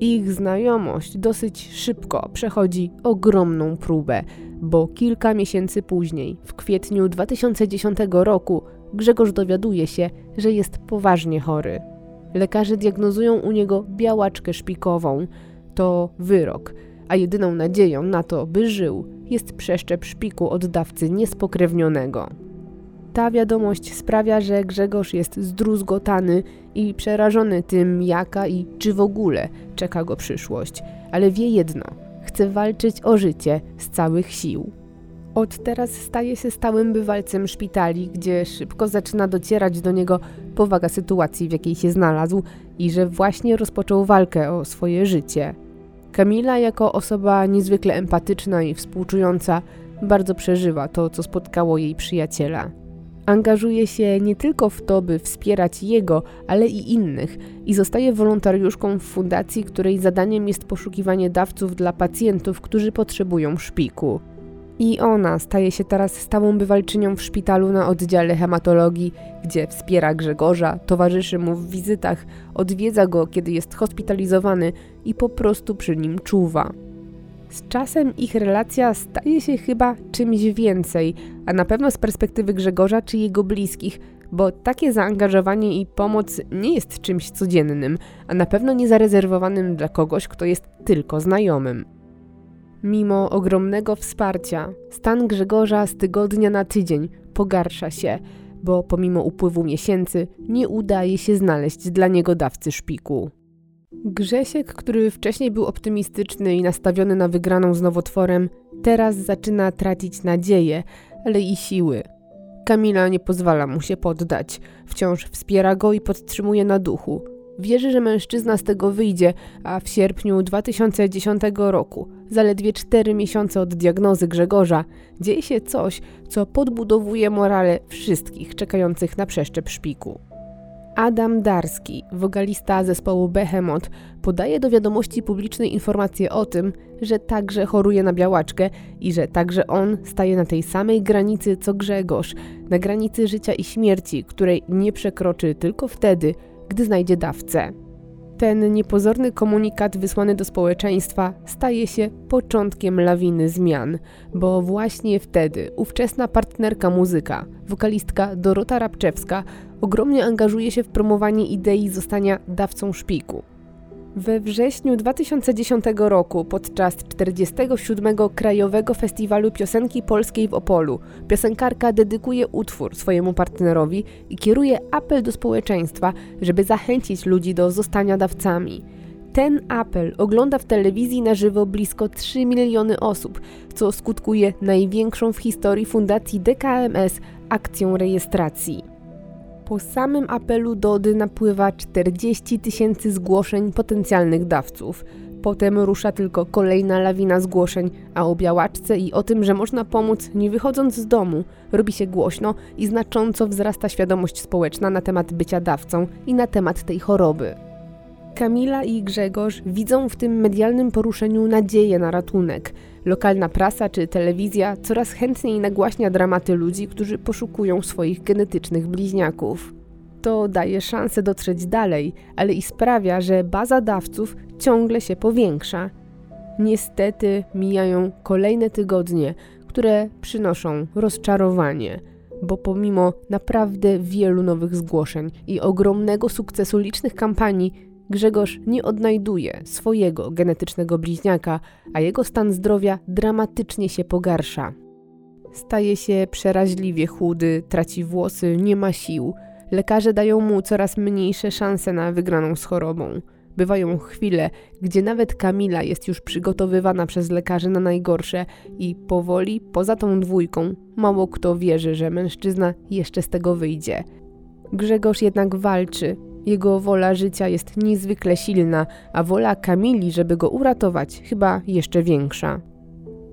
Ich znajomość dosyć szybko przechodzi ogromną próbę, bo kilka miesięcy później, w kwietniu 2010 roku, Grzegorz dowiaduje się, że jest poważnie chory. Lekarze diagnozują u niego białaczkę szpikową. To wyrok, a jedyną nadzieją na to, by żył, jest przeszczep szpiku od dawcy niespokrewnionego. Ta wiadomość sprawia, że Grzegorz jest zdruzgotany i przerażony tym, jaka i czy w ogóle czeka go przyszłość, ale wie jedno: chce walczyć o życie z całych sił. Od teraz staje się stałym bywalcem szpitali, gdzie szybko zaczyna docierać do niego powaga sytuacji, w jakiej się znalazł i że właśnie rozpoczął walkę o swoje życie. Kamila, jako osoba niezwykle empatyczna i współczująca, bardzo przeżywa to, co spotkało jej przyjaciela. Angażuje się nie tylko w to, by wspierać jego, ale i innych i zostaje wolontariuszką w fundacji, której zadaniem jest poszukiwanie dawców dla pacjentów, którzy potrzebują szpiku. I ona staje się teraz stałą bywalczynią w szpitalu na oddziale hematologii, gdzie wspiera Grzegorza, towarzyszy mu w wizytach, odwiedza go, kiedy jest hospitalizowany i po prostu przy nim czuwa. Z czasem ich relacja staje się chyba czymś więcej, a na pewno z perspektywy Grzegorza czy jego bliskich, bo takie zaangażowanie i pomoc nie jest czymś codziennym, a na pewno nie zarezerwowanym dla kogoś, kto jest tylko znajomym. Mimo ogromnego wsparcia, stan Grzegorza z tygodnia na tydzień pogarsza się, bo pomimo upływu miesięcy nie udaje się znaleźć dla niego dawcy szpiku. Grzesiek, który wcześniej był optymistyczny i nastawiony na wygraną z nowotworem, teraz zaczyna tracić nadzieję, ale i siły. Kamila nie pozwala mu się poddać, wciąż wspiera go i podtrzymuje na duchu. Wierzy, że mężczyzna z tego wyjdzie, a w sierpniu 2010 roku, zaledwie cztery miesiące od diagnozy Grzegorza, dzieje się coś, co podbudowuje morale wszystkich czekających na przeszczep szpiku. Adam Darski, wokalista zespołu Behemoth, podaje do wiadomości publicznej informację o tym, że także choruje na białaczkę i że także on staje na tej samej granicy co Grzegorz, na granicy życia i śmierci, której nie przekroczy tylko wtedy, gdy znajdzie dawcę. Ten niepozorny komunikat wysłany do społeczeństwa staje się początkiem lawiny zmian, bo właśnie wtedy ówczesna partnerka muzyka, wokalistka Dorota Rabczewska, ogromnie angażuje się w promowanie idei zostania dawcą szpiku. We wrześniu 2010 roku podczas 47. Krajowego Festiwalu Piosenki Polskiej w Opolu piosenkarka dedykuje utwór swojemu partnerowi i kieruje apel do społeczeństwa, żeby zachęcić ludzi do zostania dawcami. Ten apel ogląda w telewizji na żywo blisko 3 miliony osób, co skutkuje największą w historii Fundacji DKMS akcją rejestracji. Po samym apelu Dody napływa 40 tysięcy zgłoszeń potencjalnych dawców. Potem rusza tylko kolejna lawina zgłoszeń, a o białaczce i o tym, że można pomóc nie wychodząc z domu, robi się głośno i znacząco wzrasta świadomość społeczna na temat bycia dawcą i na temat tej choroby. Kamila i Grzegorz widzą w tym medialnym poruszeniu nadzieję na ratunek. Lokalna prasa czy telewizja coraz chętniej nagłaśnia dramaty ludzi, którzy poszukują swoich genetycznych bliźniaków. To daje szansę dotrzeć dalej, ale i sprawia, że baza dawców ciągle się powiększa. Niestety mijają kolejne tygodnie, które przynoszą rozczarowanie, bo pomimo naprawdę wielu nowych zgłoszeń i ogromnego sukcesu licznych kampanii, Grzegorz nie odnajduje swojego genetycznego bliźniaka, a jego stan zdrowia dramatycznie się pogarsza. Staje się przeraźliwie chudy, traci włosy, nie ma sił. Lekarze dają mu coraz mniejsze szanse na wygraną z chorobą. Bywają chwile, gdzie nawet Kamila jest już przygotowywana przez lekarzy na najgorsze i powoli, poza tą dwójką, mało kto wierzy, że mężczyzna jeszcze z tego wyjdzie. Grzegorz jednak walczy, jego wola życia jest niezwykle silna, a wola Kamili, żeby go uratować, chyba jeszcze większa.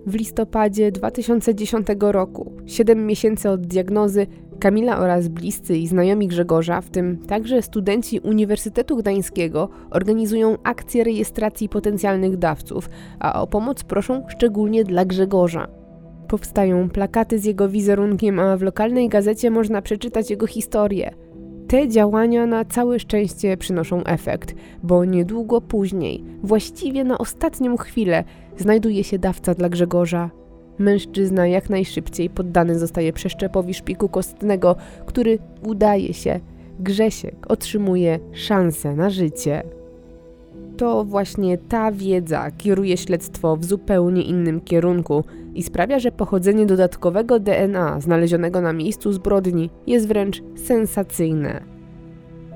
W listopadzie 2010 roku, 7 miesięcy od diagnozy, Kamila oraz bliscy i znajomi Grzegorza, w tym także studenci Uniwersytetu Gdańskiego, organizują akcję rejestracji potencjalnych dawców, a o pomoc proszą szczególnie dla Grzegorza. Powstają plakaty z jego wizerunkiem, a w lokalnej gazecie można przeczytać jego historię – te działania na całe szczęście przynoszą efekt, bo niedługo później, właściwie na ostatnią chwilę, znajduje się dawca dla Grzegorza. Mężczyzna jak najszybciej poddany zostaje przeszczepowi szpiku kostnego, który udaje się. Grzesiek otrzymuje szansę na życie to właśnie ta wiedza kieruje śledztwo w zupełnie innym kierunku i sprawia, że pochodzenie dodatkowego DNA znalezionego na miejscu zbrodni jest wręcz sensacyjne.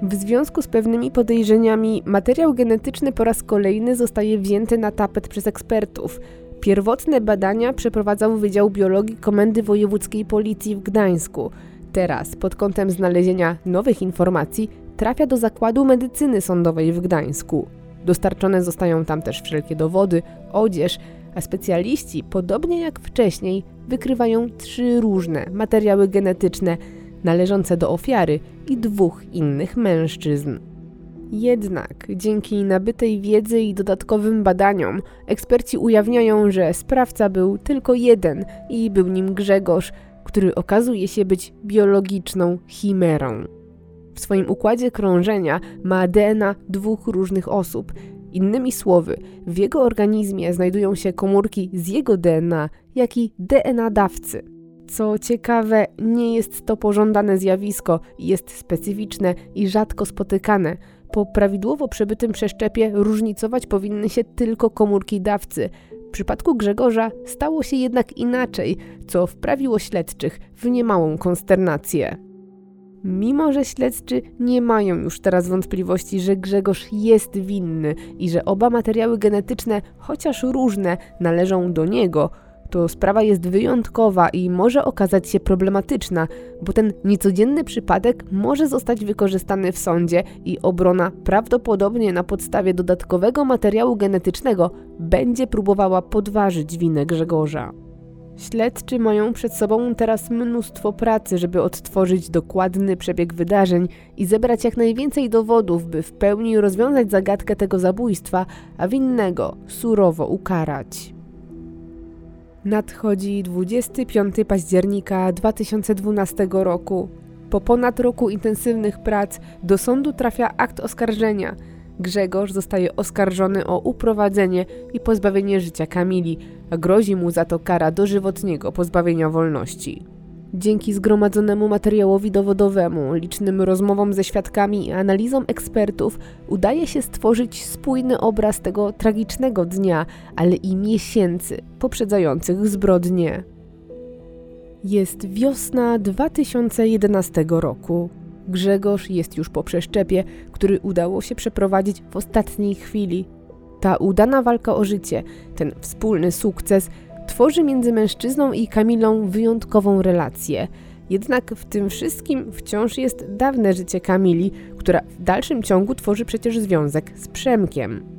W związku z pewnymi podejrzeniami, materiał genetyczny po raz kolejny zostaje wzięty na tapet przez ekspertów. Pierwotne badania przeprowadzał Wydział Biologii Komendy Wojewódzkiej Policji w Gdańsku. Teraz, pod kątem znalezienia nowych informacji, trafia do Zakładu Medycyny Sądowej w Gdańsku. Dostarczone zostają tam też wszelkie dowody, odzież, a specjaliści, podobnie jak wcześniej, wykrywają trzy różne materiały genetyczne należące do ofiary i dwóch innych mężczyzn. Jednak dzięki nabytej wiedzy i dodatkowym badaniom eksperci ujawniają, że sprawca był tylko jeden i był nim Grzegorz, który okazuje się być biologiczną chimerą. W swoim układzie krążenia ma DNA dwóch różnych osób. Innymi słowy, w jego organizmie znajdują się komórki z jego DNA, jak i DNA dawcy. Co ciekawe, nie jest to pożądane zjawisko, jest specyficzne i rzadko spotykane. Po prawidłowo przebytym przeszczepie różnicować powinny się tylko komórki dawcy. W przypadku Grzegorza stało się jednak inaczej, co wprawiło śledczych w niemałą konsternację. Mimo, że śledczy nie mają już teraz wątpliwości, że Grzegorz jest winny i że oba materiały genetyczne, chociaż różne, należą do niego, to sprawa jest wyjątkowa i może okazać się problematyczna, bo ten niecodzienny przypadek może zostać wykorzystany w sądzie i obrona prawdopodobnie na podstawie dodatkowego materiału genetycznego będzie próbowała podważyć winę Grzegorza. Śledczy mają przed sobą teraz mnóstwo pracy, żeby odtworzyć dokładny przebieg wydarzeń i zebrać jak najwięcej dowodów, by w pełni rozwiązać zagadkę tego zabójstwa, a winnego surowo ukarać. Nadchodzi 25 października 2012 roku. Po ponad roku intensywnych prac do sądu trafia akt oskarżenia – Grzegorz zostaje oskarżony o uprowadzenie i pozbawienie życia Kamili, a grozi mu za to kara dożywotniego pozbawienia wolności. Dzięki zgromadzonemu materiałowi dowodowemu, licznym rozmowom ze świadkami i analizom ekspertów udaje się stworzyć spójny obraz tego tragicznego dnia, ale i miesięcy poprzedzających zbrodnie. Jest wiosna 2011 roku. Grzegorz jest już po przeszczepie, który udało się przeprowadzić w ostatniej chwili. Ta udana walka o życie, ten wspólny sukces tworzy między mężczyzną i Kamilą wyjątkową relację. Jednak w tym wszystkim wciąż jest dawne życie Kamili, która w dalszym ciągu tworzy przecież związek z Przemkiem.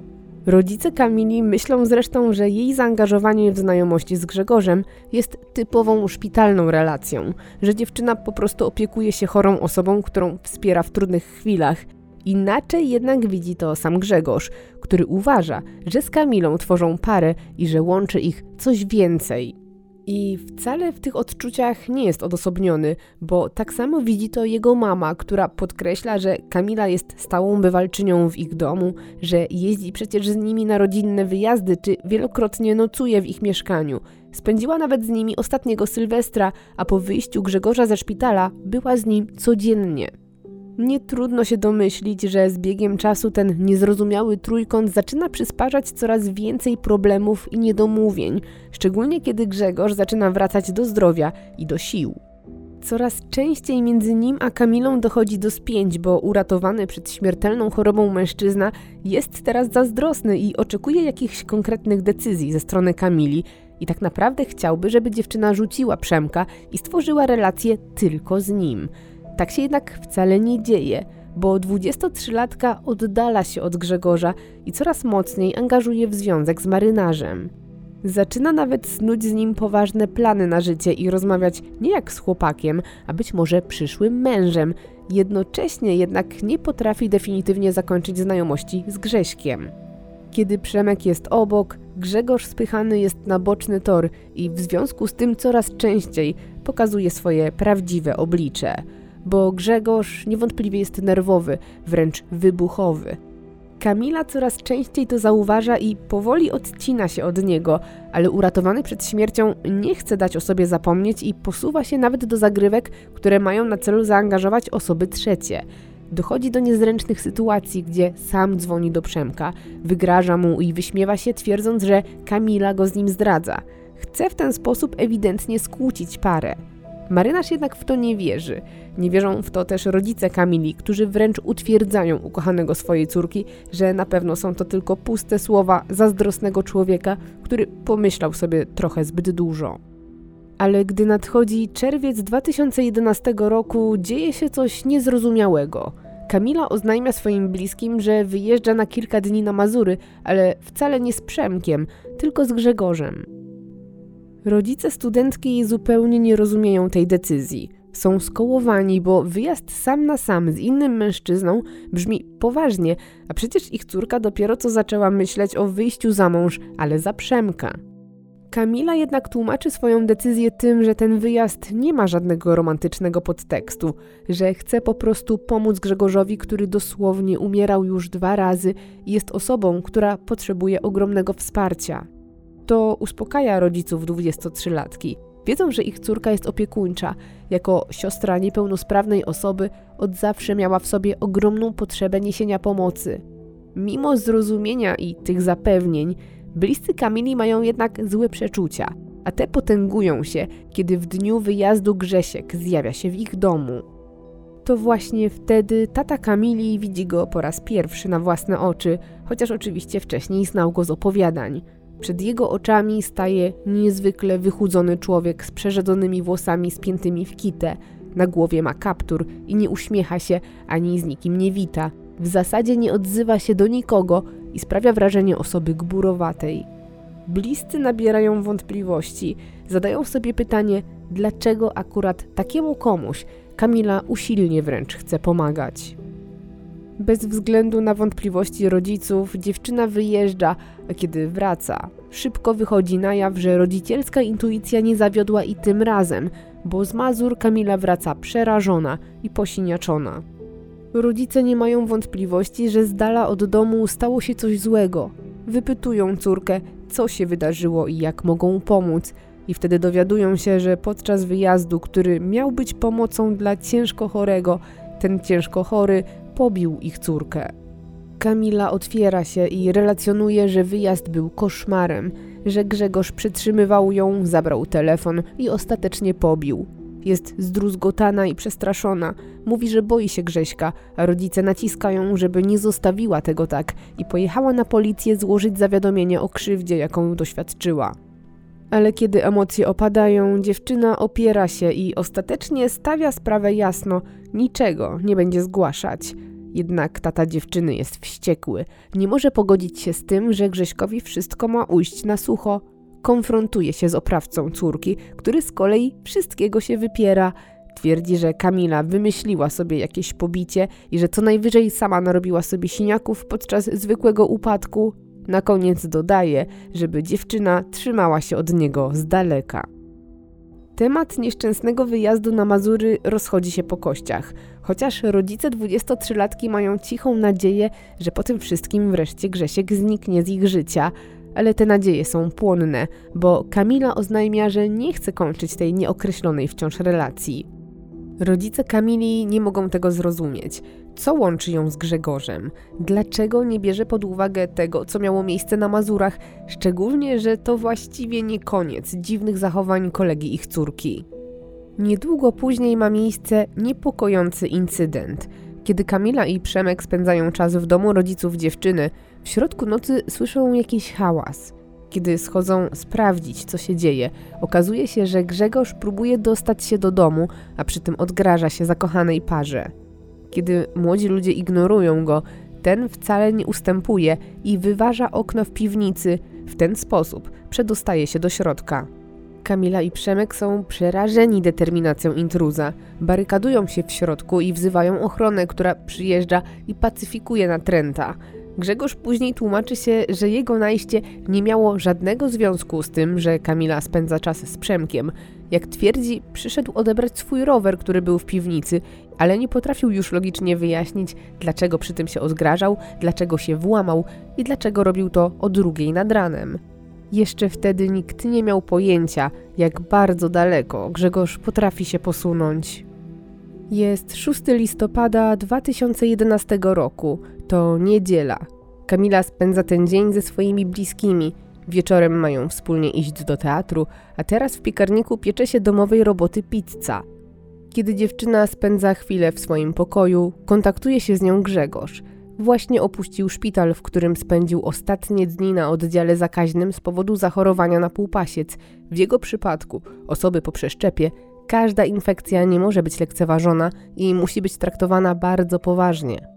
Rodzice Kamili myślą zresztą, że jej zaangażowanie w znajomości z Grzegorzem jest typową szpitalną relacją, że dziewczyna po prostu opiekuje się chorą osobą, którą wspiera w trudnych chwilach. Inaczej jednak widzi to sam Grzegorz, który uważa, że z Kamilą tworzą parę i że łączy ich coś więcej. I wcale w tych odczuciach nie jest odosobniony, bo tak samo widzi to jego mama, która podkreśla, że Kamila jest stałą bywalczynią w ich domu, że jeździ przecież z nimi na rodzinne wyjazdy, czy wielokrotnie nocuje w ich mieszkaniu. Spędziła nawet z nimi ostatniego Sylwestra, a po wyjściu Grzegorza ze szpitala była z nim codziennie. Nie trudno się domyślić, że z biegiem czasu ten niezrozumiały trójkąt zaczyna przysparzać coraz więcej problemów i niedomówień, szczególnie kiedy Grzegorz zaczyna wracać do zdrowia i do sił. Coraz częściej między nim a Kamilą dochodzi do spięć, bo uratowany przed śmiertelną chorobą mężczyzna jest teraz zazdrosny i oczekuje jakichś konkretnych decyzji ze strony Kamili i tak naprawdę chciałby, żeby dziewczyna rzuciła Przemka i stworzyła relację tylko z nim – tak się jednak wcale nie dzieje, bo 23-latka oddala się od Grzegorza i coraz mocniej angażuje w związek z marynarzem. Zaczyna nawet snuć z nim poważne plany na życie i rozmawiać nie jak z chłopakiem, a być może przyszłym mężem. Jednocześnie jednak nie potrafi definitywnie zakończyć znajomości z Grześkiem. Kiedy Przemek jest obok, Grzegorz spychany jest na boczny tor i w związku z tym coraz częściej pokazuje swoje prawdziwe oblicze bo Grzegorz niewątpliwie jest nerwowy, wręcz wybuchowy. Kamila coraz częściej to zauważa i powoli odcina się od niego, ale uratowany przed śmiercią nie chce dać o sobie zapomnieć i posuwa się nawet do zagrywek, które mają na celu zaangażować osoby trzecie. Dochodzi do niezręcznych sytuacji, gdzie sam dzwoni do Przemka, wygraża mu i wyśmiewa się, twierdząc, że Kamila go z nim zdradza. Chce w ten sposób ewidentnie skłócić parę. Marynarz jednak w to nie wierzy. Nie wierzą w to też rodzice Kamili, którzy wręcz utwierdzają ukochanego swojej córki, że na pewno są to tylko puste słowa zazdrosnego człowieka, który pomyślał sobie trochę zbyt dużo. Ale gdy nadchodzi czerwiec 2011 roku, dzieje się coś niezrozumiałego. Kamila oznajmia swoim bliskim, że wyjeżdża na kilka dni na Mazury, ale wcale nie z Przemkiem, tylko z Grzegorzem. Rodzice studentki zupełnie nie rozumieją tej decyzji. Są skołowani, bo wyjazd sam na sam z innym mężczyzną brzmi poważnie, a przecież ich córka dopiero co zaczęła myśleć o wyjściu za mąż, ale za Przemka. Kamila jednak tłumaczy swoją decyzję tym, że ten wyjazd nie ma żadnego romantycznego podtekstu, że chce po prostu pomóc Grzegorzowi, który dosłownie umierał już dwa razy i jest osobą, która potrzebuje ogromnego wsparcia. To uspokaja rodziców 23-latki. Wiedzą, że ich córka jest opiekuńcza. Jako siostra niepełnosprawnej osoby od zawsze miała w sobie ogromną potrzebę niesienia pomocy. Mimo zrozumienia i tych zapewnień, bliscy Kamili mają jednak złe przeczucia, a te potęgują się, kiedy w dniu wyjazdu Grzesiek zjawia się w ich domu. To właśnie wtedy tata Kamili widzi go po raz pierwszy na własne oczy, chociaż oczywiście wcześniej znał go z opowiadań. Przed jego oczami staje niezwykle wychudzony człowiek z przerzedzonymi włosami spiętymi w kitę. Na głowie ma kaptur i nie uśmiecha się ani z nikim nie wita. W zasadzie nie odzywa się do nikogo i sprawia wrażenie osoby gburowatej. Bliscy nabierają wątpliwości, zadają sobie pytanie, dlaczego akurat takiemu komuś Kamila usilnie wręcz chce pomagać. Bez względu na wątpliwości rodziców, dziewczyna wyjeżdża, a kiedy wraca, szybko wychodzi na jaw, że rodzicielska intuicja nie zawiodła i tym razem, bo z Mazur Kamila wraca przerażona i posiniaczona. Rodzice nie mają wątpliwości, że z dala od domu stało się coś złego. Wypytują córkę, co się wydarzyło i jak mogą pomóc, i wtedy dowiadują się, że podczas wyjazdu, który miał być pomocą dla ciężko chorego, ten ciężko chory pobił ich córkę. Kamila otwiera się i relacjonuje, że wyjazd był koszmarem, że Grzegorz przytrzymywał ją, zabrał telefon i ostatecznie pobił. Jest zdruzgotana i przestraszona. Mówi, że boi się Grześka, a rodzice naciskają, żeby nie zostawiła tego tak i pojechała na policję złożyć zawiadomienie o krzywdzie, jaką doświadczyła. Ale kiedy emocje opadają, dziewczyna opiera się i ostatecznie stawia sprawę jasno, niczego nie będzie zgłaszać. Jednak tata dziewczyny jest wściekły. Nie może pogodzić się z tym, że Grześkowi wszystko ma ujść na sucho. Konfrontuje się z oprawcą córki, który z kolei wszystkiego się wypiera. Twierdzi, że Kamila wymyśliła sobie jakieś pobicie i że co najwyżej sama narobiła sobie siniaków podczas zwykłego upadku. Na koniec dodaje, żeby dziewczyna trzymała się od niego z daleka. Temat nieszczęsnego wyjazdu na Mazury rozchodzi się po kościach, chociaż rodzice 23-latki mają cichą nadzieję, że po tym wszystkim wreszcie Grzesiek zniknie z ich życia, ale te nadzieje są płonne, bo Kamila oznajmia, że nie chce kończyć tej nieokreślonej wciąż relacji. Rodzice Kamili nie mogą tego zrozumieć. Co łączy ją z Grzegorzem? Dlaczego nie bierze pod uwagę tego, co miało miejsce na Mazurach, szczególnie, że to właściwie nie koniec dziwnych zachowań kolegi ich córki? Niedługo później ma miejsce niepokojący incydent. Kiedy Kamila i Przemek spędzają czas w domu rodziców dziewczyny, w środku nocy słyszą jakiś hałas. Kiedy schodzą sprawdzić, co się dzieje, okazuje się, że Grzegorz próbuje dostać się do domu, a przy tym odgraża się zakochanej parze. Kiedy młodzi ludzie ignorują go, ten wcale nie ustępuje i wyważa okno w piwnicy. W ten sposób przedostaje się do środka. Kamila i Przemek są przerażeni determinacją intruza. Barykadują się w środku i wzywają ochronę, która przyjeżdża i pacyfikuje natręta. Grzegorz później tłumaczy się, że jego najście nie miało żadnego związku z tym, że Kamila spędza czas z Przemkiem. Jak twierdzi, przyszedł odebrać swój rower, który był w piwnicy, ale nie potrafił już logicznie wyjaśnić, dlaczego przy tym się odgrażał, dlaczego się włamał i dlaczego robił to o drugiej nad ranem. Jeszcze wtedy nikt nie miał pojęcia, jak bardzo daleko Grzegorz potrafi się posunąć. Jest 6 listopada 2011 roku. To niedziela. Kamila spędza ten dzień ze swoimi bliskimi. Wieczorem mają wspólnie iść do teatru, a teraz w piekarniku piecze się domowej roboty pizza. Kiedy dziewczyna spędza chwilę w swoim pokoju, kontaktuje się z nią Grzegorz. Właśnie opuścił szpital, w którym spędził ostatnie dni na oddziale zakaźnym z powodu zachorowania na półpasiec. W jego przypadku osoby po przeszczepie Każda infekcja nie może być lekceważona i musi być traktowana bardzo poważnie.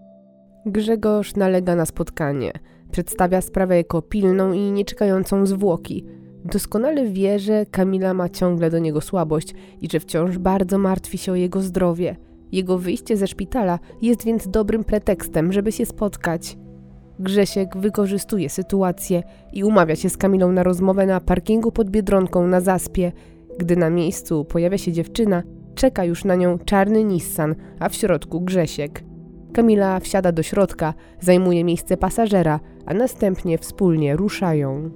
Grzegorz nalega na spotkanie. Przedstawia sprawę jako pilną i nieczekającą zwłoki. Doskonale wie, że Kamila ma ciągle do niego słabość i że wciąż bardzo martwi się o jego zdrowie. Jego wyjście ze szpitala jest więc dobrym pretekstem, żeby się spotkać. Grzesiek wykorzystuje sytuację i umawia się z Kamilą na rozmowę na parkingu pod Biedronką na Zaspie, gdy na miejscu pojawia się dziewczyna, czeka już na nią czarny Nissan, a w środku Grzesiek. Kamila wsiada do środka, zajmuje miejsce pasażera, a następnie wspólnie ruszają.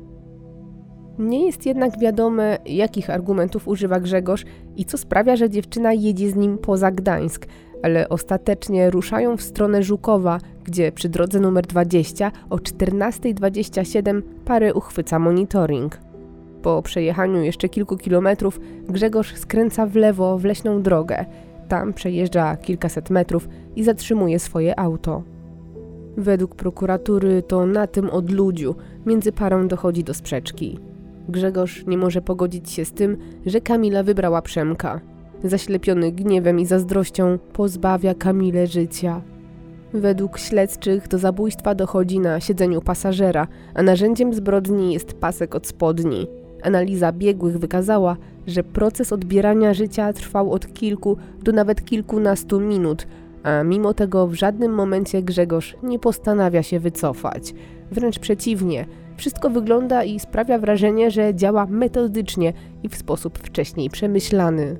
Nie jest jednak wiadome, jakich argumentów używa Grzegorz i co sprawia, że dziewczyna jedzie z nim poza Gdańsk, ale ostatecznie ruszają w stronę Żukowa, gdzie przy drodze numer 20 o 14.27 parę uchwyca monitoring. Po przejechaniu jeszcze kilku kilometrów Grzegorz skręca w lewo w leśną drogę. Tam przejeżdża kilkaset metrów i zatrzymuje swoje auto. Według prokuratury to na tym odludziu między parą dochodzi do sprzeczki. Grzegorz nie może pogodzić się z tym, że Kamila wybrała Przemka. Zaślepiony gniewem i zazdrością pozbawia Kamilę życia. Według śledczych do zabójstwa dochodzi na siedzeniu pasażera, a narzędziem zbrodni jest pasek od spodni. Analiza biegłych wykazała, że proces odbierania życia trwał od kilku do nawet kilkunastu minut, a mimo tego w żadnym momencie Grzegorz nie postanawia się wycofać. Wręcz przeciwnie, wszystko wygląda i sprawia wrażenie, że działa metodycznie i w sposób wcześniej przemyślany.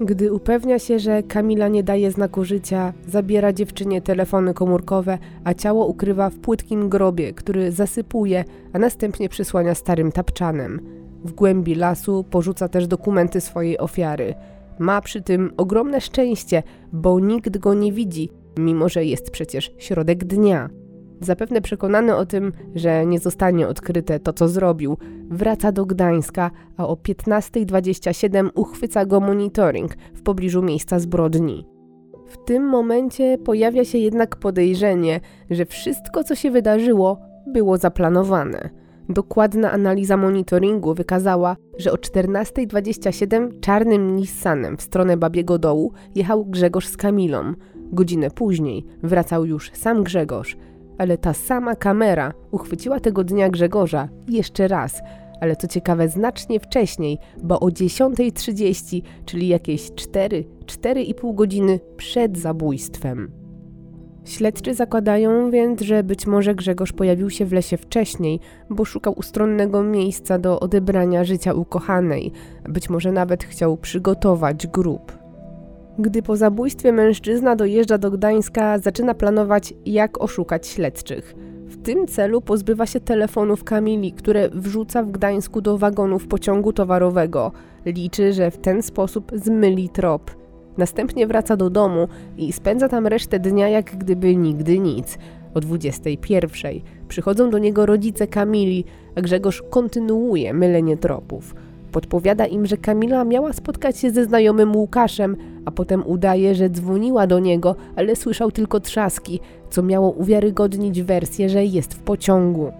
Gdy upewnia się, że Kamila nie daje znaku życia, zabiera dziewczynie telefony komórkowe, a ciało ukrywa w płytkim grobie, który zasypuje, a następnie przysłania starym tapczanem. W głębi lasu porzuca też dokumenty swojej ofiary. Ma przy tym ogromne szczęście, bo nikt go nie widzi, mimo że jest przecież środek dnia. Zapewne przekonany o tym, że nie zostanie odkryte to, co zrobił, wraca do Gdańska, a o 15.27 uchwyca go monitoring w pobliżu miejsca zbrodni. W tym momencie pojawia się jednak podejrzenie, że wszystko, co się wydarzyło, było zaplanowane. Dokładna analiza monitoringu wykazała, że o 14.27 czarnym Nissanem w stronę Babiego Dołu jechał Grzegorz z Kamilą. Godzinę później wracał już sam Grzegorz, ale ta sama kamera uchwyciła tego dnia Grzegorza jeszcze raz, ale co ciekawe znacznie wcześniej, bo o 10.30, czyli jakieś 4-4,5 godziny przed zabójstwem. Śledczy zakładają więc, że być może Grzegorz pojawił się w lesie wcześniej, bo szukał ustronnego miejsca do odebrania życia ukochanej, być może nawet chciał przygotować grób. Gdy po zabójstwie mężczyzna dojeżdża do Gdańska, zaczyna planować, jak oszukać śledczych. W tym celu pozbywa się telefonów Kamili, które wrzuca w Gdańsku do wagonów pociągu towarowego. Liczy, że w ten sposób zmyli trop. Następnie wraca do domu i spędza tam resztę dnia jak gdyby nigdy nic. O 21 przychodzą do niego rodzice Kamili, a Grzegorz kontynuuje mylenie tropów. Podpowiada im, że Kamila miała spotkać się ze znajomym Łukaszem, a potem udaje, że dzwoniła do niego, ale słyszał tylko trzaski, co miało uwiarygodnić wersję, że jest w pociągu.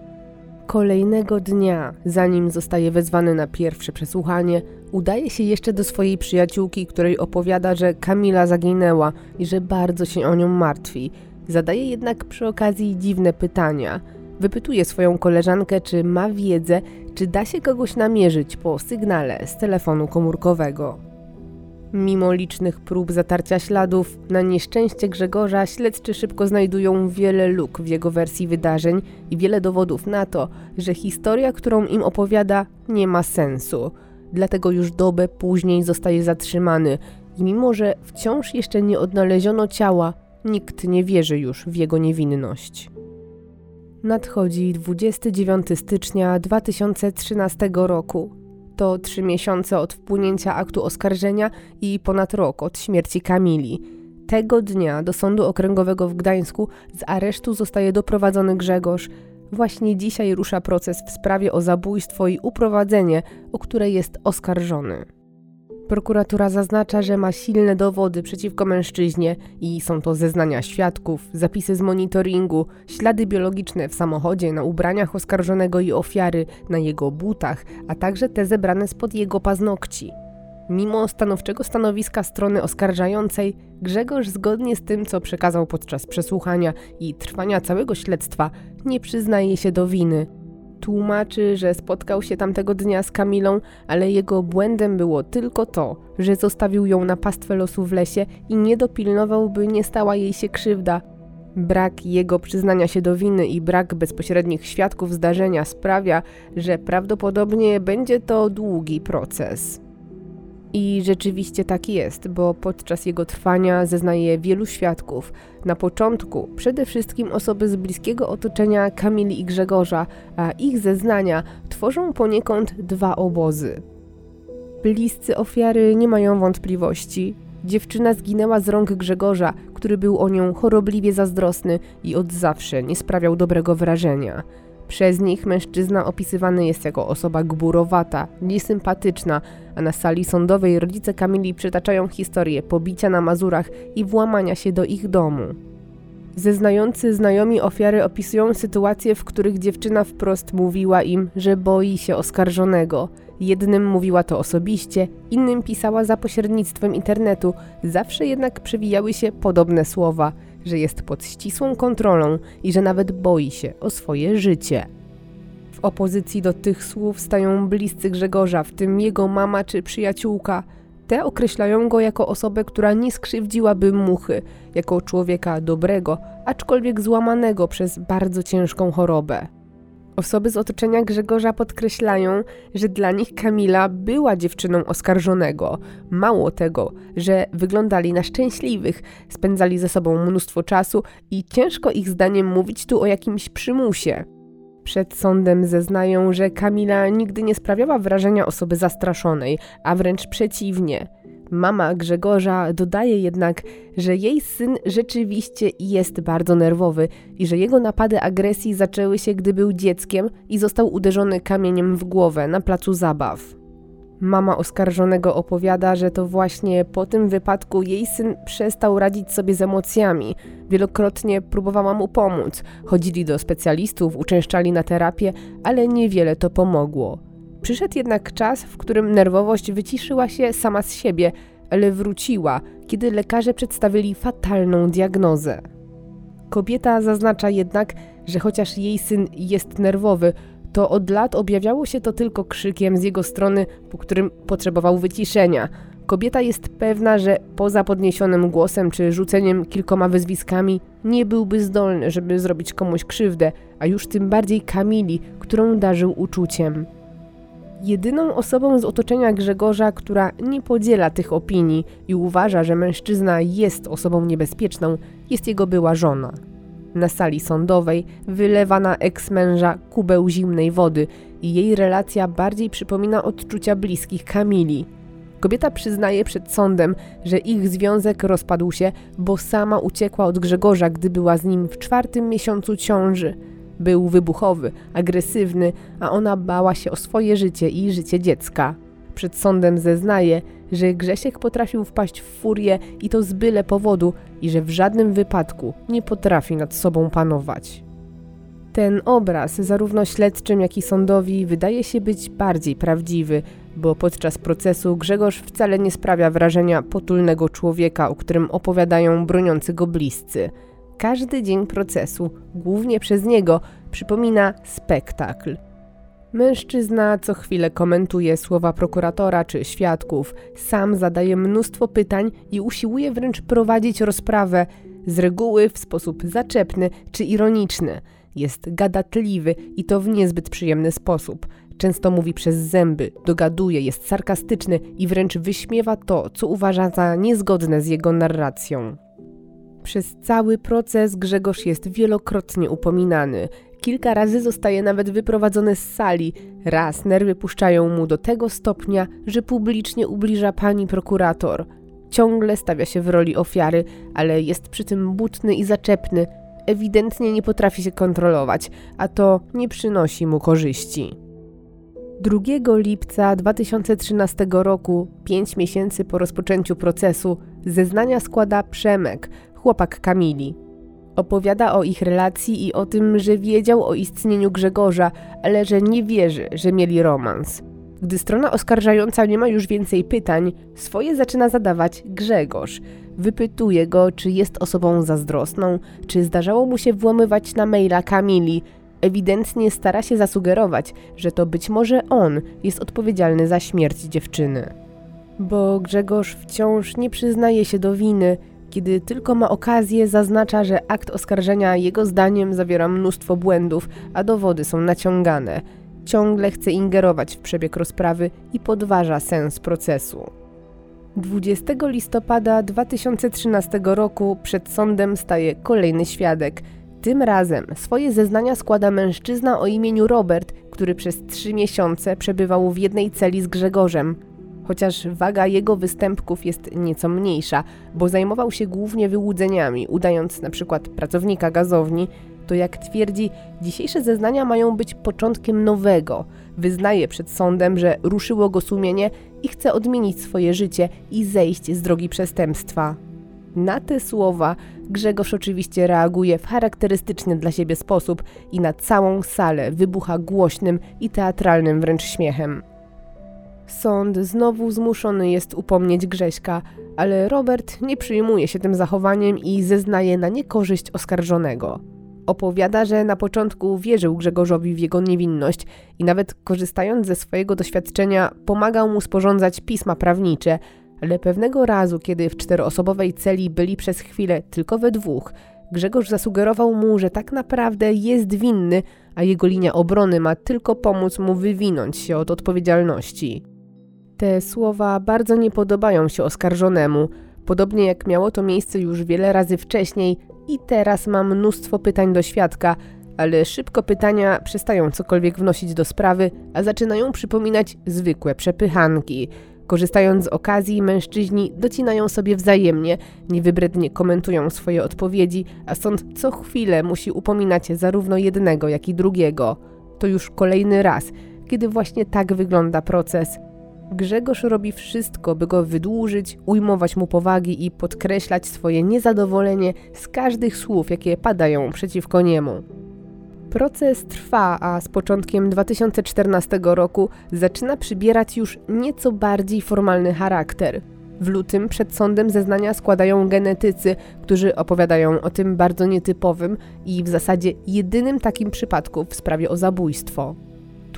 Kolejnego dnia, zanim zostaje wezwany na pierwsze przesłuchanie, udaje się jeszcze do swojej przyjaciółki, której opowiada, że Kamila zaginęła i że bardzo się o nią martwi. Zadaje jednak przy okazji dziwne pytania. Wypytuje swoją koleżankę, czy ma wiedzę, czy da się kogoś namierzyć po sygnale z telefonu komórkowego. Mimo licznych prób zatarcia śladów, na nieszczęście Grzegorza śledczy szybko znajdują wiele luk w jego wersji wydarzeń i wiele dowodów na to, że historia, którą im opowiada, nie ma sensu. Dlatego już dobę później zostaje zatrzymany i mimo, że wciąż jeszcze nie odnaleziono ciała, nikt nie wierzy już w jego niewinność. Nadchodzi 29 stycznia 2013 roku to trzy miesiące od wpłynięcia aktu oskarżenia i ponad rok od śmierci Kamili. Tego dnia do Sądu Okręgowego w Gdańsku z aresztu zostaje doprowadzony Grzegorz. Właśnie dzisiaj rusza proces w sprawie o zabójstwo i uprowadzenie, o które jest oskarżony. Prokuratura zaznacza, że ma silne dowody przeciwko mężczyźnie i są to zeznania świadków, zapisy z monitoringu, ślady biologiczne w samochodzie, na ubraniach oskarżonego i ofiary, na jego butach, a także te zebrane spod jego paznokci. Mimo stanowczego stanowiska strony oskarżającej, Grzegorz zgodnie z tym, co przekazał podczas przesłuchania i trwania całego śledztwa, nie przyznaje się do winy – Tłumaczy, że spotkał się tamtego dnia z Kamilą, ale jego błędem było tylko to, że zostawił ją na pastwę losu w lesie i nie dopilnował, by nie stała jej się krzywda. Brak jego przyznania się do winy i brak bezpośrednich świadków zdarzenia sprawia, że prawdopodobnie będzie to długi proces. I rzeczywiście tak jest, bo podczas jego trwania zeznaje wielu świadków. Na początku przede wszystkim osoby z bliskiego otoczenia Kamili i Grzegorza, a ich zeznania tworzą poniekąd dwa obozy. Bliscy ofiary nie mają wątpliwości. Dziewczyna zginęła z rąk Grzegorza, który był o nią chorobliwie zazdrosny i od zawsze nie sprawiał dobrego wrażenia. Przez nich mężczyzna opisywany jest jako osoba gburowata, niesympatyczna, a na sali sądowej rodzice Kamili przytaczają historię pobicia na Mazurach i włamania się do ich domu. Zeznający znajomi ofiary opisują sytuacje, w których dziewczyna wprost mówiła im, że boi się oskarżonego. Jednym mówiła to osobiście, innym pisała za pośrednictwem internetu, zawsze jednak przewijały się podobne słowa – że jest pod ścisłą kontrolą i że nawet boi się o swoje życie. W opozycji do tych słów stają bliscy Grzegorza, w tym jego mama czy przyjaciółka. Te określają go jako osobę, która nie skrzywdziłaby muchy, jako człowieka dobrego, aczkolwiek złamanego przez bardzo ciężką chorobę. Osoby z otoczenia Grzegorza podkreślają, że dla nich Kamila była dziewczyną oskarżonego. Mało tego, że wyglądali na szczęśliwych, spędzali ze sobą mnóstwo czasu i ciężko ich zdaniem mówić tu o jakimś przymusie. Przed sądem zeznają, że Kamila nigdy nie sprawiała wrażenia osoby zastraszonej, a wręcz przeciwnie – Mama Grzegorza dodaje jednak, że jej syn rzeczywiście jest bardzo nerwowy i że jego napady agresji zaczęły się, gdy był dzieckiem i został uderzony kamieniem w głowę na placu zabaw. Mama oskarżonego opowiada, że to właśnie po tym wypadku jej syn przestał radzić sobie z emocjami. Wielokrotnie próbowała mu pomóc. Chodzili do specjalistów, uczęszczali na terapię, ale niewiele to pomogło. Przyszedł jednak czas, w którym nerwowość wyciszyła się sama z siebie, ale wróciła, kiedy lekarze przedstawili fatalną diagnozę. Kobieta zaznacza jednak, że chociaż jej syn jest nerwowy, to od lat objawiało się to tylko krzykiem z jego strony, po którym potrzebował wyciszenia. Kobieta jest pewna, że poza podniesionym głosem czy rzuceniem kilkoma wyzwiskami nie byłby zdolny, żeby zrobić komuś krzywdę, a już tym bardziej Kamili, którą darzył uczuciem. Jedyną osobą z otoczenia Grzegorza, która nie podziela tych opinii i uważa, że mężczyzna jest osobą niebezpieczną, jest jego była żona. Na sali sądowej wylewa na eks-męża kubeł zimnej wody i jej relacja bardziej przypomina odczucia bliskich Kamili. Kobieta przyznaje przed sądem, że ich związek rozpadł się, bo sama uciekła od Grzegorza, gdy była z nim w czwartym miesiącu ciąży. Był wybuchowy, agresywny, a ona bała się o swoje życie i życie dziecka. Przed sądem zeznaje, że Grzesiek potrafił wpaść w furię i to z byle powodu i że w żadnym wypadku nie potrafi nad sobą panować. Ten obraz, zarówno śledczym, jak i sądowi, wydaje się być bardziej prawdziwy, bo podczas procesu Grzegorz wcale nie sprawia wrażenia potulnego człowieka, o którym opowiadają broniący go bliscy. Każdy dzień procesu, głównie przez niego, przypomina spektakl. Mężczyzna co chwilę komentuje słowa prokuratora czy świadków, sam zadaje mnóstwo pytań i usiłuje wręcz prowadzić rozprawę, z reguły w sposób zaczepny czy ironiczny. Jest gadatliwy i to w niezbyt przyjemny sposób. Często mówi przez zęby, dogaduje, jest sarkastyczny i wręcz wyśmiewa to, co uważa za niezgodne z jego narracją. Przez cały proces Grzegorz jest wielokrotnie upominany. Kilka razy zostaje nawet wyprowadzony z sali. Raz nerwy puszczają mu do tego stopnia, że publicznie ubliża pani prokurator. Ciągle stawia się w roli ofiary, ale jest przy tym butny i zaczepny. Ewidentnie nie potrafi się kontrolować, a to nie przynosi mu korzyści. 2 lipca 2013 roku, pięć miesięcy po rozpoczęciu procesu, zeznania składa Przemek, chłopak Kamili. Opowiada o ich relacji i o tym, że wiedział o istnieniu Grzegorza, ale że nie wierzy, że mieli romans. Gdy strona oskarżająca nie ma już więcej pytań, swoje zaczyna zadawać Grzegorz. Wypytuje go, czy jest osobą zazdrosną, czy zdarzało mu się włamywać na maila Kamili. Ewidentnie stara się zasugerować, że to być może on jest odpowiedzialny za śmierć dziewczyny. Bo Grzegorz wciąż nie przyznaje się do winy, kiedy tylko ma okazję, zaznacza, że akt oskarżenia jego zdaniem zawiera mnóstwo błędów, a dowody są naciągane. Ciągle chce ingerować w przebieg rozprawy i podważa sens procesu. 20 listopada 2013 roku przed sądem staje kolejny świadek. Tym razem swoje zeznania składa mężczyzna o imieniu Robert, który przez trzy miesiące przebywał w jednej celi z Grzegorzem chociaż waga jego występków jest nieco mniejsza, bo zajmował się głównie wyłudzeniami, udając na przykład pracownika gazowni, to jak twierdzi, dzisiejsze zeznania mają być początkiem nowego. Wyznaje przed sądem, że ruszyło go sumienie i chce odmienić swoje życie i zejść z drogi przestępstwa. Na te słowa Grzegorz oczywiście reaguje w charakterystyczny dla siebie sposób i na całą salę wybucha głośnym i teatralnym wręcz śmiechem. Sąd znowu zmuszony jest upomnieć Grześka, ale Robert nie przyjmuje się tym zachowaniem i zeznaje na niekorzyść oskarżonego. Opowiada, że na początku wierzył Grzegorzowi w jego niewinność i nawet korzystając ze swojego doświadczenia pomagał mu sporządzać pisma prawnicze, ale pewnego razu, kiedy w czteroosobowej celi byli przez chwilę tylko we dwóch, Grzegorz zasugerował mu, że tak naprawdę jest winny, a jego linia obrony ma tylko pomóc mu wywinąć się od odpowiedzialności. Te słowa bardzo nie podobają się oskarżonemu, podobnie jak miało to miejsce już wiele razy wcześniej i teraz mam mnóstwo pytań do świadka, ale szybko pytania przestają cokolwiek wnosić do sprawy, a zaczynają przypominać zwykłe przepychanki. Korzystając z okazji, mężczyźni docinają sobie wzajemnie, niewybrednie komentują swoje odpowiedzi, a sąd co chwilę musi upominać zarówno jednego, jak i drugiego. To już kolejny raz, kiedy właśnie tak wygląda proces – Grzegorz robi wszystko, by go wydłużyć, ujmować mu powagi i podkreślać swoje niezadowolenie z każdych słów, jakie padają przeciwko niemu. Proces trwa, a z początkiem 2014 roku zaczyna przybierać już nieco bardziej formalny charakter. W lutym przed sądem zeznania składają genetycy, którzy opowiadają o tym bardzo nietypowym i w zasadzie jedynym takim przypadku w sprawie o zabójstwo.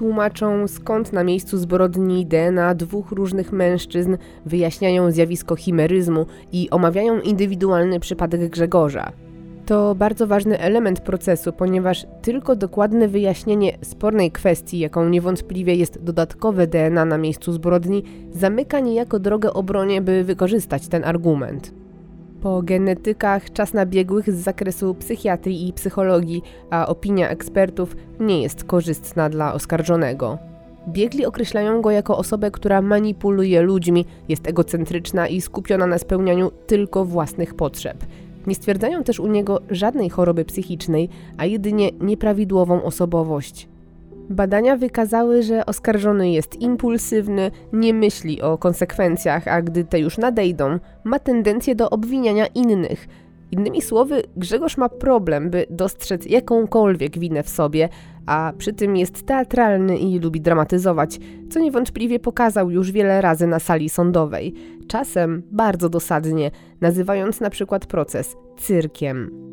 Tłumaczą skąd na miejscu zbrodni DNA dwóch różnych mężczyzn, wyjaśniają zjawisko chimeryzmu i omawiają indywidualny przypadek Grzegorza. To bardzo ważny element procesu, ponieważ tylko dokładne wyjaśnienie spornej kwestii, jaką niewątpliwie jest dodatkowe DNA na miejscu zbrodni, zamyka niejako drogę obronie, by wykorzystać ten argument. Po genetykach czas na biegłych z zakresu psychiatrii i psychologii, a opinia ekspertów nie jest korzystna dla oskarżonego. Biegli określają go jako osobę, która manipuluje ludźmi, jest egocentryczna i skupiona na spełnianiu tylko własnych potrzeb. Nie stwierdzają też u niego żadnej choroby psychicznej, a jedynie nieprawidłową osobowość. Badania wykazały, że oskarżony jest impulsywny, nie myśli o konsekwencjach, a gdy te już nadejdą, ma tendencję do obwiniania innych. Innymi słowy, Grzegorz ma problem, by dostrzec jakąkolwiek winę w sobie, a przy tym jest teatralny i lubi dramatyzować, co niewątpliwie pokazał już wiele razy na sali sądowej. Czasem bardzo dosadnie, nazywając na przykład proces cyrkiem.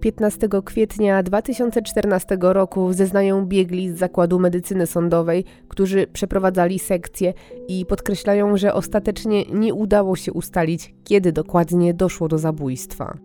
15 kwietnia 2014 roku zeznają biegli z Zakładu Medycyny Sądowej, którzy przeprowadzali sekcję i podkreślają, że ostatecznie nie udało się ustalić, kiedy dokładnie doszło do zabójstwa.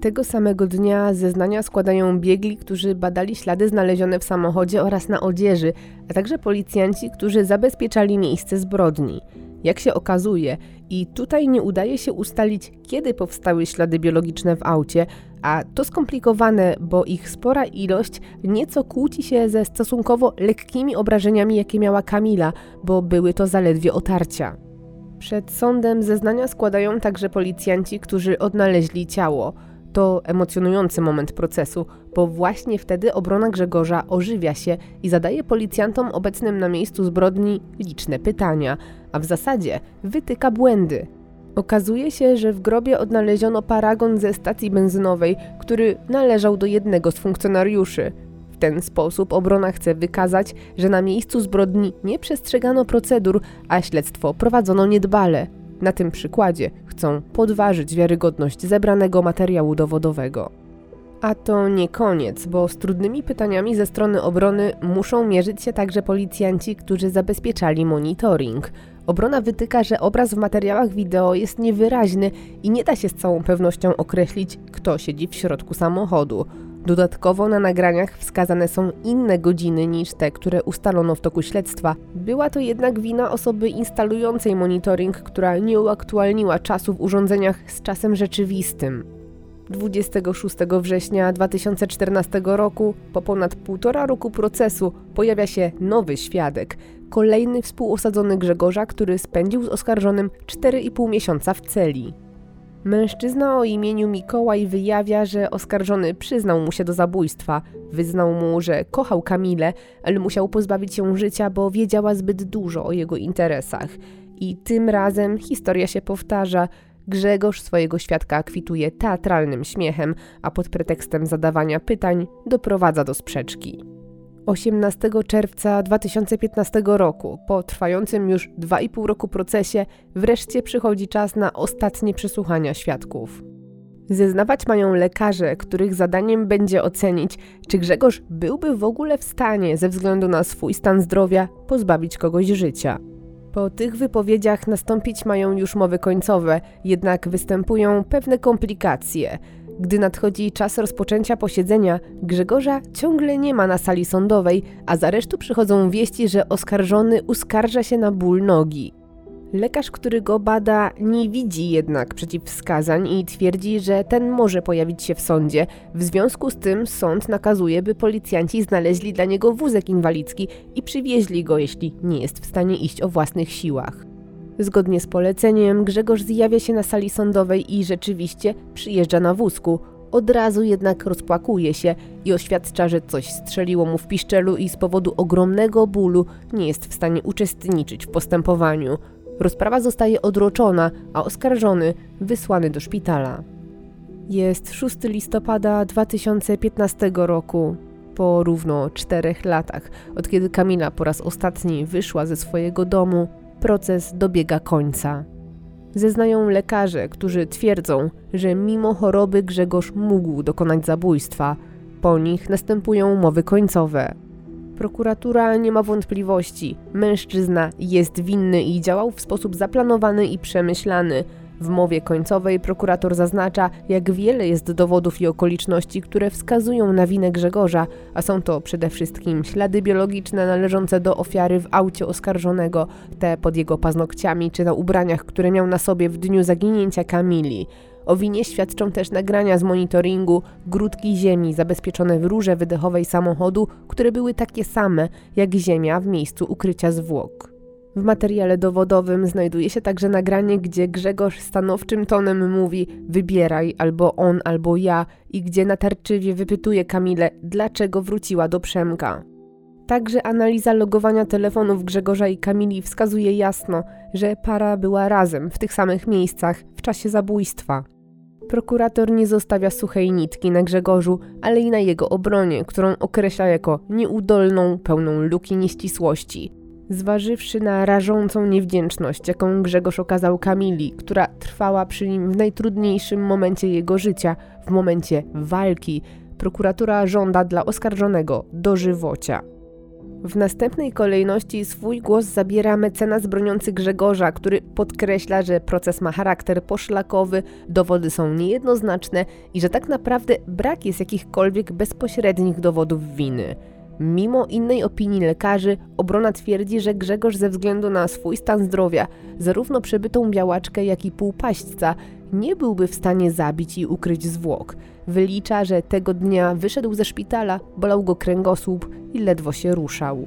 Tego samego dnia zeznania składają biegli, którzy badali ślady znalezione w samochodzie oraz na odzieży, a także policjanci, którzy zabezpieczali miejsce zbrodni. Jak się okazuje, i tutaj nie udaje się ustalić, kiedy powstały ślady biologiczne w aucie, a to skomplikowane, bo ich spora ilość nieco kłóci się ze stosunkowo lekkimi obrażeniami, jakie miała Kamila, bo były to zaledwie otarcia. Przed sądem zeznania składają także policjanci, którzy odnaleźli ciało. To emocjonujący moment procesu, bo właśnie wtedy obrona Grzegorza ożywia się i zadaje policjantom obecnym na miejscu zbrodni liczne pytania, a w zasadzie wytyka błędy. Okazuje się, że w grobie odnaleziono paragon ze stacji benzynowej, który należał do jednego z funkcjonariuszy. W ten sposób obrona chce wykazać, że na miejscu zbrodni nie przestrzegano procedur, a śledztwo prowadzono niedbale. Na tym przykładzie chcą podważyć wiarygodność zebranego materiału dowodowego. A to nie koniec, bo z trudnymi pytaniami ze strony obrony muszą mierzyć się także policjanci, którzy zabezpieczali monitoring. Obrona wytyka, że obraz w materiałach wideo jest niewyraźny i nie da się z całą pewnością określić, kto siedzi w środku samochodu. Dodatkowo na nagraniach wskazane są inne godziny niż te, które ustalono w toku śledztwa. Była to jednak wina osoby instalującej monitoring, która nie uaktualniła czasu w urządzeniach z czasem rzeczywistym. 26 września 2014 roku, po ponad półtora roku procesu, pojawia się nowy świadek, kolejny współosadzony Grzegorza, który spędził z oskarżonym 4,5 miesiąca w celi. Mężczyzna o imieniu Mikołaj wyjawia, że oskarżony przyznał mu się do zabójstwa. Wyznał mu, że kochał Kamilę, ale musiał pozbawić ją życia, bo wiedziała zbyt dużo o jego interesach. I tym razem historia się powtarza. Grzegorz swojego świadka kwituje teatralnym śmiechem, a pod pretekstem zadawania pytań doprowadza do sprzeczki. 18 czerwca 2015 roku, po trwającym już 2,5 roku procesie, wreszcie przychodzi czas na ostatnie przesłuchania świadków. Zeznawać mają lekarze, których zadaniem będzie ocenić, czy Grzegorz byłby w ogóle w stanie, ze względu na swój stan zdrowia, pozbawić kogoś życia. Po tych wypowiedziach nastąpić mają już mowy końcowe, jednak występują pewne komplikacje. Gdy nadchodzi czas rozpoczęcia posiedzenia, Grzegorza ciągle nie ma na sali sądowej, a z aresztu przychodzą wieści, że oskarżony uskarża się na ból nogi. Lekarz, który go bada, nie widzi jednak przeciwwskazań i twierdzi, że ten może pojawić się w sądzie. W związku z tym sąd nakazuje, by policjanci znaleźli dla niego wózek inwalidzki i przywieźli go, jeśli nie jest w stanie iść o własnych siłach. Zgodnie z poleceniem, Grzegorz zjawia się na sali sądowej i rzeczywiście przyjeżdża na wózku. Od razu jednak rozpłakuje się i oświadcza, że coś strzeliło mu w piszczelu i z powodu ogromnego bólu nie jest w stanie uczestniczyć w postępowaniu. Rozprawa zostaje odroczona, a oskarżony wysłany do szpitala. Jest 6 listopada 2015 roku. Po równo czterech latach, od kiedy Kamila po raz ostatni wyszła ze swojego domu, proces dobiega końca. Zeznają lekarze, którzy twierdzą, że mimo choroby Grzegorz mógł dokonać zabójstwa. Po nich następują mowy końcowe. Prokuratura nie ma wątpliwości. Mężczyzna jest winny i działał w sposób zaplanowany i przemyślany. W mowie końcowej prokurator zaznacza, jak wiele jest dowodów i okoliczności, które wskazują na winę Grzegorza, a są to przede wszystkim ślady biologiczne należące do ofiary w aucie oskarżonego, te pod jego paznokciami czy na ubraniach, które miał na sobie w dniu zaginięcia Kamili. O winie świadczą też nagrania z monitoringu, grudki ziemi zabezpieczone w rurze wydechowej samochodu, które były takie same jak ziemia w miejscu ukrycia zwłok. W materiale dowodowym znajduje się także nagranie, gdzie Grzegorz stanowczym tonem mówi wybieraj albo on, albo ja i gdzie natarczywie wypytuje Kamilę, dlaczego wróciła do Przemka. Także analiza logowania telefonów Grzegorza i Kamili wskazuje jasno, że para była razem w tych samych miejscach w czasie zabójstwa. Prokurator nie zostawia suchej nitki na Grzegorzu, ale i na jego obronie, którą określa jako nieudolną, pełną luki nieścisłości. Zważywszy na rażącą niewdzięczność, jaką Grzegorz okazał Kamili, która trwała przy nim w najtrudniejszym momencie jego życia, w momencie walki, prokuratura żąda dla oskarżonego dożywocia. W następnej kolejności swój głos zabiera mecenas broniący Grzegorza, który podkreśla, że proces ma charakter poszlakowy, dowody są niejednoznaczne i że tak naprawdę brak jest jakichkolwiek bezpośrednich dowodów winy. Mimo innej opinii lekarzy, obrona twierdzi, że Grzegorz ze względu na swój stan zdrowia, zarówno przebytą białaczkę, jak i półpaśćca, nie byłby w stanie zabić i ukryć zwłok. Wylicza, że tego dnia wyszedł ze szpitala, bolał go kręgosłup i ledwo się ruszał.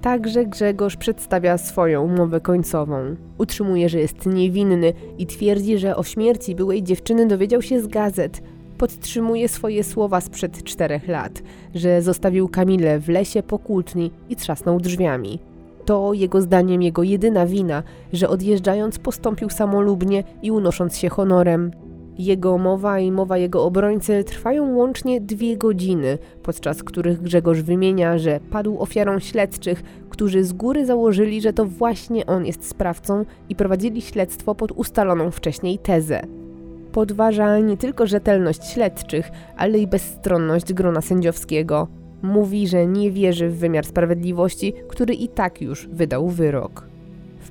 Także Grzegorz przedstawia swoją umowę końcową. Utrzymuje, że jest niewinny i twierdzi, że o śmierci byłej dziewczyny dowiedział się z gazet. Podtrzymuje swoje słowa sprzed czterech lat, że zostawił Kamilę w lesie po kłótni i trzasnął drzwiami. To jego zdaniem jego jedyna wina, że odjeżdżając postąpił samolubnie i unosząc się honorem. Jego mowa i mowa jego obrońcy trwają łącznie dwie godziny, podczas których Grzegorz wymienia, że padł ofiarą śledczych, którzy z góry założyli, że to właśnie on jest sprawcą i prowadzili śledztwo pod ustaloną wcześniej tezę. Podważa nie tylko rzetelność śledczych, ale i bezstronność grona sędziowskiego. Mówi, że nie wierzy w wymiar sprawiedliwości, który i tak już wydał wyrok.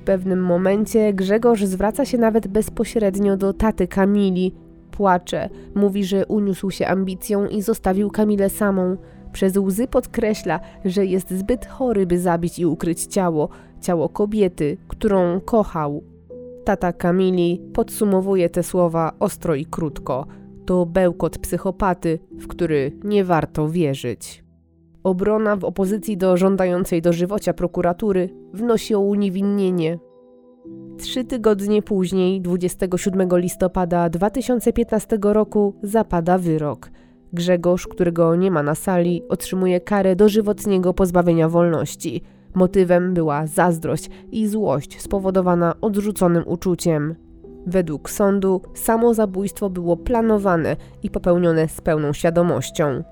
Pewnym momencie Grzegorz zwraca się nawet bezpośrednio do taty Kamili. Płacze, mówi, że uniósł się ambicją i zostawił Kamilę samą. Przez łzy podkreśla, że jest zbyt chory, by zabić i ukryć ciało, ciało kobiety, którą kochał. Tata Kamili podsumowuje te słowa ostro i krótko. To bełkot psychopaty, w który nie warto wierzyć. Obrona w opozycji do żądającej dożywocia prokuratury wnosi o uniewinnienie. Trzy tygodnie później, 27 listopada 2015 roku, zapada wyrok. Grzegorz, którego nie ma na sali, otrzymuje karę dożywotniego pozbawienia wolności. Motywem była zazdrość i złość spowodowana odrzuconym uczuciem. Według sądu samo zabójstwo było planowane i popełnione z pełną świadomością.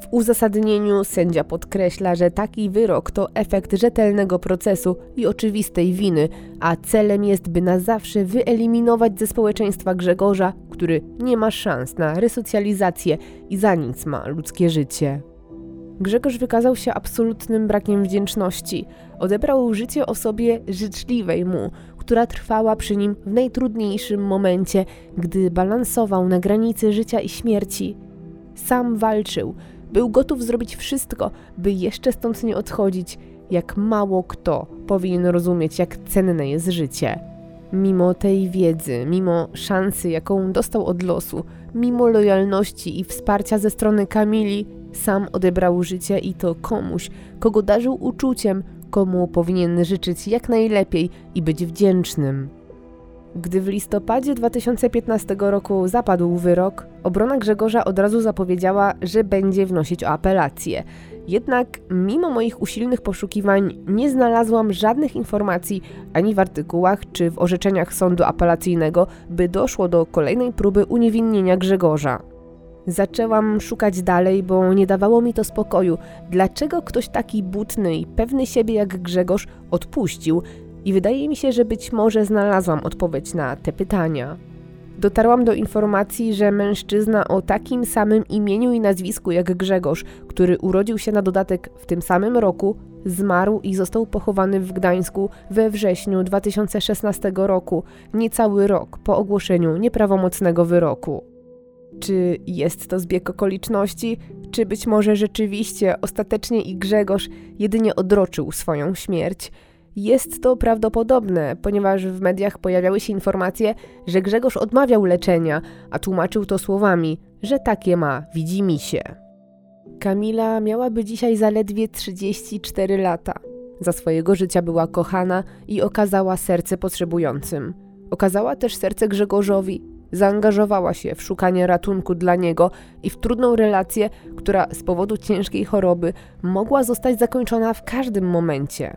W uzasadnieniu sędzia podkreśla, że taki wyrok to efekt rzetelnego procesu i oczywistej winy, a celem jest, by na zawsze wyeliminować ze społeczeństwa Grzegorza, który nie ma szans na resocjalizację i za nic ma ludzkie życie. Grzegorz wykazał się absolutnym brakiem wdzięczności. Odebrał życie osobie życzliwej mu, która trwała przy nim w najtrudniejszym momencie, gdy balansował na granicy życia i śmierci. Sam walczył, był gotów zrobić wszystko, by jeszcze stąd nie odchodzić, jak mało kto powinien rozumieć, jak cenne jest życie. Mimo tej wiedzy, mimo szansy, jaką dostał od losu, mimo lojalności i wsparcia ze strony Kamili, sam odebrał życie i to komuś, kogo darzył uczuciem, komu powinien życzyć jak najlepiej i być wdzięcznym. Gdy w listopadzie 2015 roku zapadł wyrok, obrona Grzegorza od razu zapowiedziała, że będzie wnosić o apelację. Jednak mimo moich usilnych poszukiwań nie znalazłam żadnych informacji ani w artykułach czy w orzeczeniach sądu apelacyjnego, by doszło do kolejnej próby uniewinnienia Grzegorza. Zaczęłam szukać dalej, bo nie dawało mi to spokoju. Dlaczego ktoś taki butny i pewny siebie jak Grzegorz odpuścił, i wydaje mi się, że być może znalazłam odpowiedź na te pytania. dotarłam do informacji, że mężczyzna o takim samym imieniu i nazwisku jak Grzegorz, który urodził się na dodatek w tym samym roku, zmarł i został pochowany w Gdańsku we wrześniu 2016 roku, niecały rok po ogłoszeniu nieprawomocnego wyroku. Czy jest to zbieg okoliczności, czy być może rzeczywiście ostatecznie i Grzegorz jedynie odroczył swoją śmierć? Jest to prawdopodobne, ponieważ w mediach pojawiały się informacje, że Grzegorz odmawiał leczenia, a tłumaczył to słowami, że takie ma, widzi mi się. Kamila miałaby dzisiaj zaledwie 34 lata. Za swojego życia była kochana i okazała serce potrzebującym. Okazała też serce Grzegorzowi, zaangażowała się w szukanie ratunku dla niego i w trudną relację, która z powodu ciężkiej choroby mogła zostać zakończona w każdym momencie.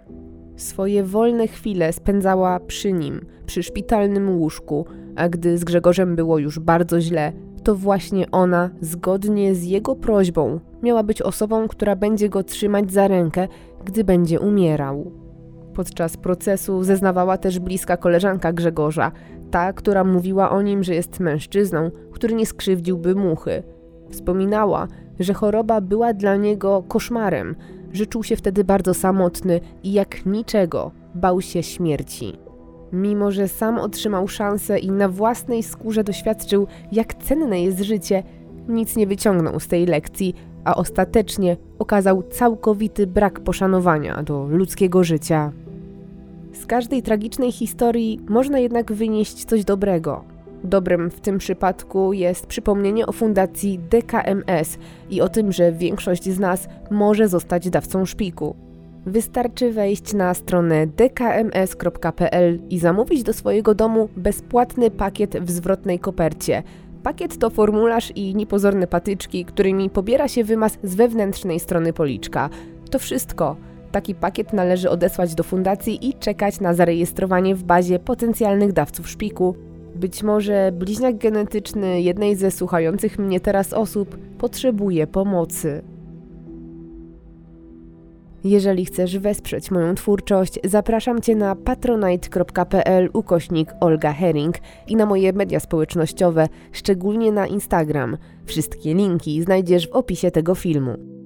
Swoje wolne chwile spędzała przy nim, przy szpitalnym łóżku, a gdy z Grzegorzem było już bardzo źle, to właśnie ona, zgodnie z jego prośbą, miała być osobą, która będzie go trzymać za rękę, gdy będzie umierał. Podczas procesu zeznawała też bliska koleżanka Grzegorza, ta, która mówiła o nim, że jest mężczyzną, który nie skrzywdziłby muchy. Wspominała, że choroba była dla niego koszmarem, że czuł się wtedy bardzo samotny i jak niczego bał się śmierci. Mimo, że sam otrzymał szansę i na własnej skórze doświadczył, jak cenne jest życie, nic nie wyciągnął z tej lekcji, a ostatecznie okazał całkowity brak poszanowania do ludzkiego życia. Z każdej tragicznej historii można jednak wynieść coś dobrego. Dobrym w tym przypadku jest przypomnienie o fundacji DKMS i o tym, że większość z nas może zostać dawcą szpiku. Wystarczy wejść na stronę dkms.pl i zamówić do swojego domu bezpłatny pakiet w zwrotnej kopercie. Pakiet to formularz i niepozorne patyczki, którymi pobiera się wymaz z wewnętrznej strony policzka. To wszystko. Taki pakiet należy odesłać do fundacji i czekać na zarejestrowanie w bazie potencjalnych dawców szpiku. Być może bliźniak genetyczny jednej ze słuchających mnie teraz osób potrzebuje pomocy. Jeżeli chcesz wesprzeć moją twórczość, zapraszam Cię na patronite.pl ukośnik Olga Herring i na moje media społecznościowe, szczególnie na Instagram. Wszystkie linki znajdziesz w opisie tego filmu.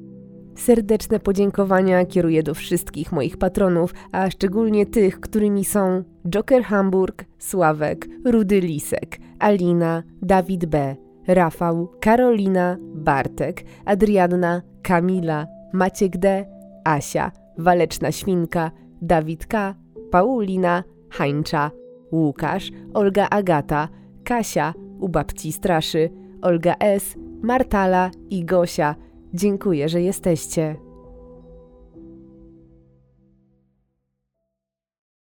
Serdeczne podziękowania kieruję do wszystkich moich patronów, a szczególnie tych, którymi są Joker Hamburg, Sławek, Rudy Lisek, Alina, Dawid B., Rafał, Karolina, Bartek, Adrianna, Kamila, Maciek D., Asia, Waleczna Świnka, Dawid K., Paulina, Hańcza, Łukasz, Olga Agata, Kasia, u babci Straszy, Olga S., Martala i Gosia – Dziękuję, że jesteście.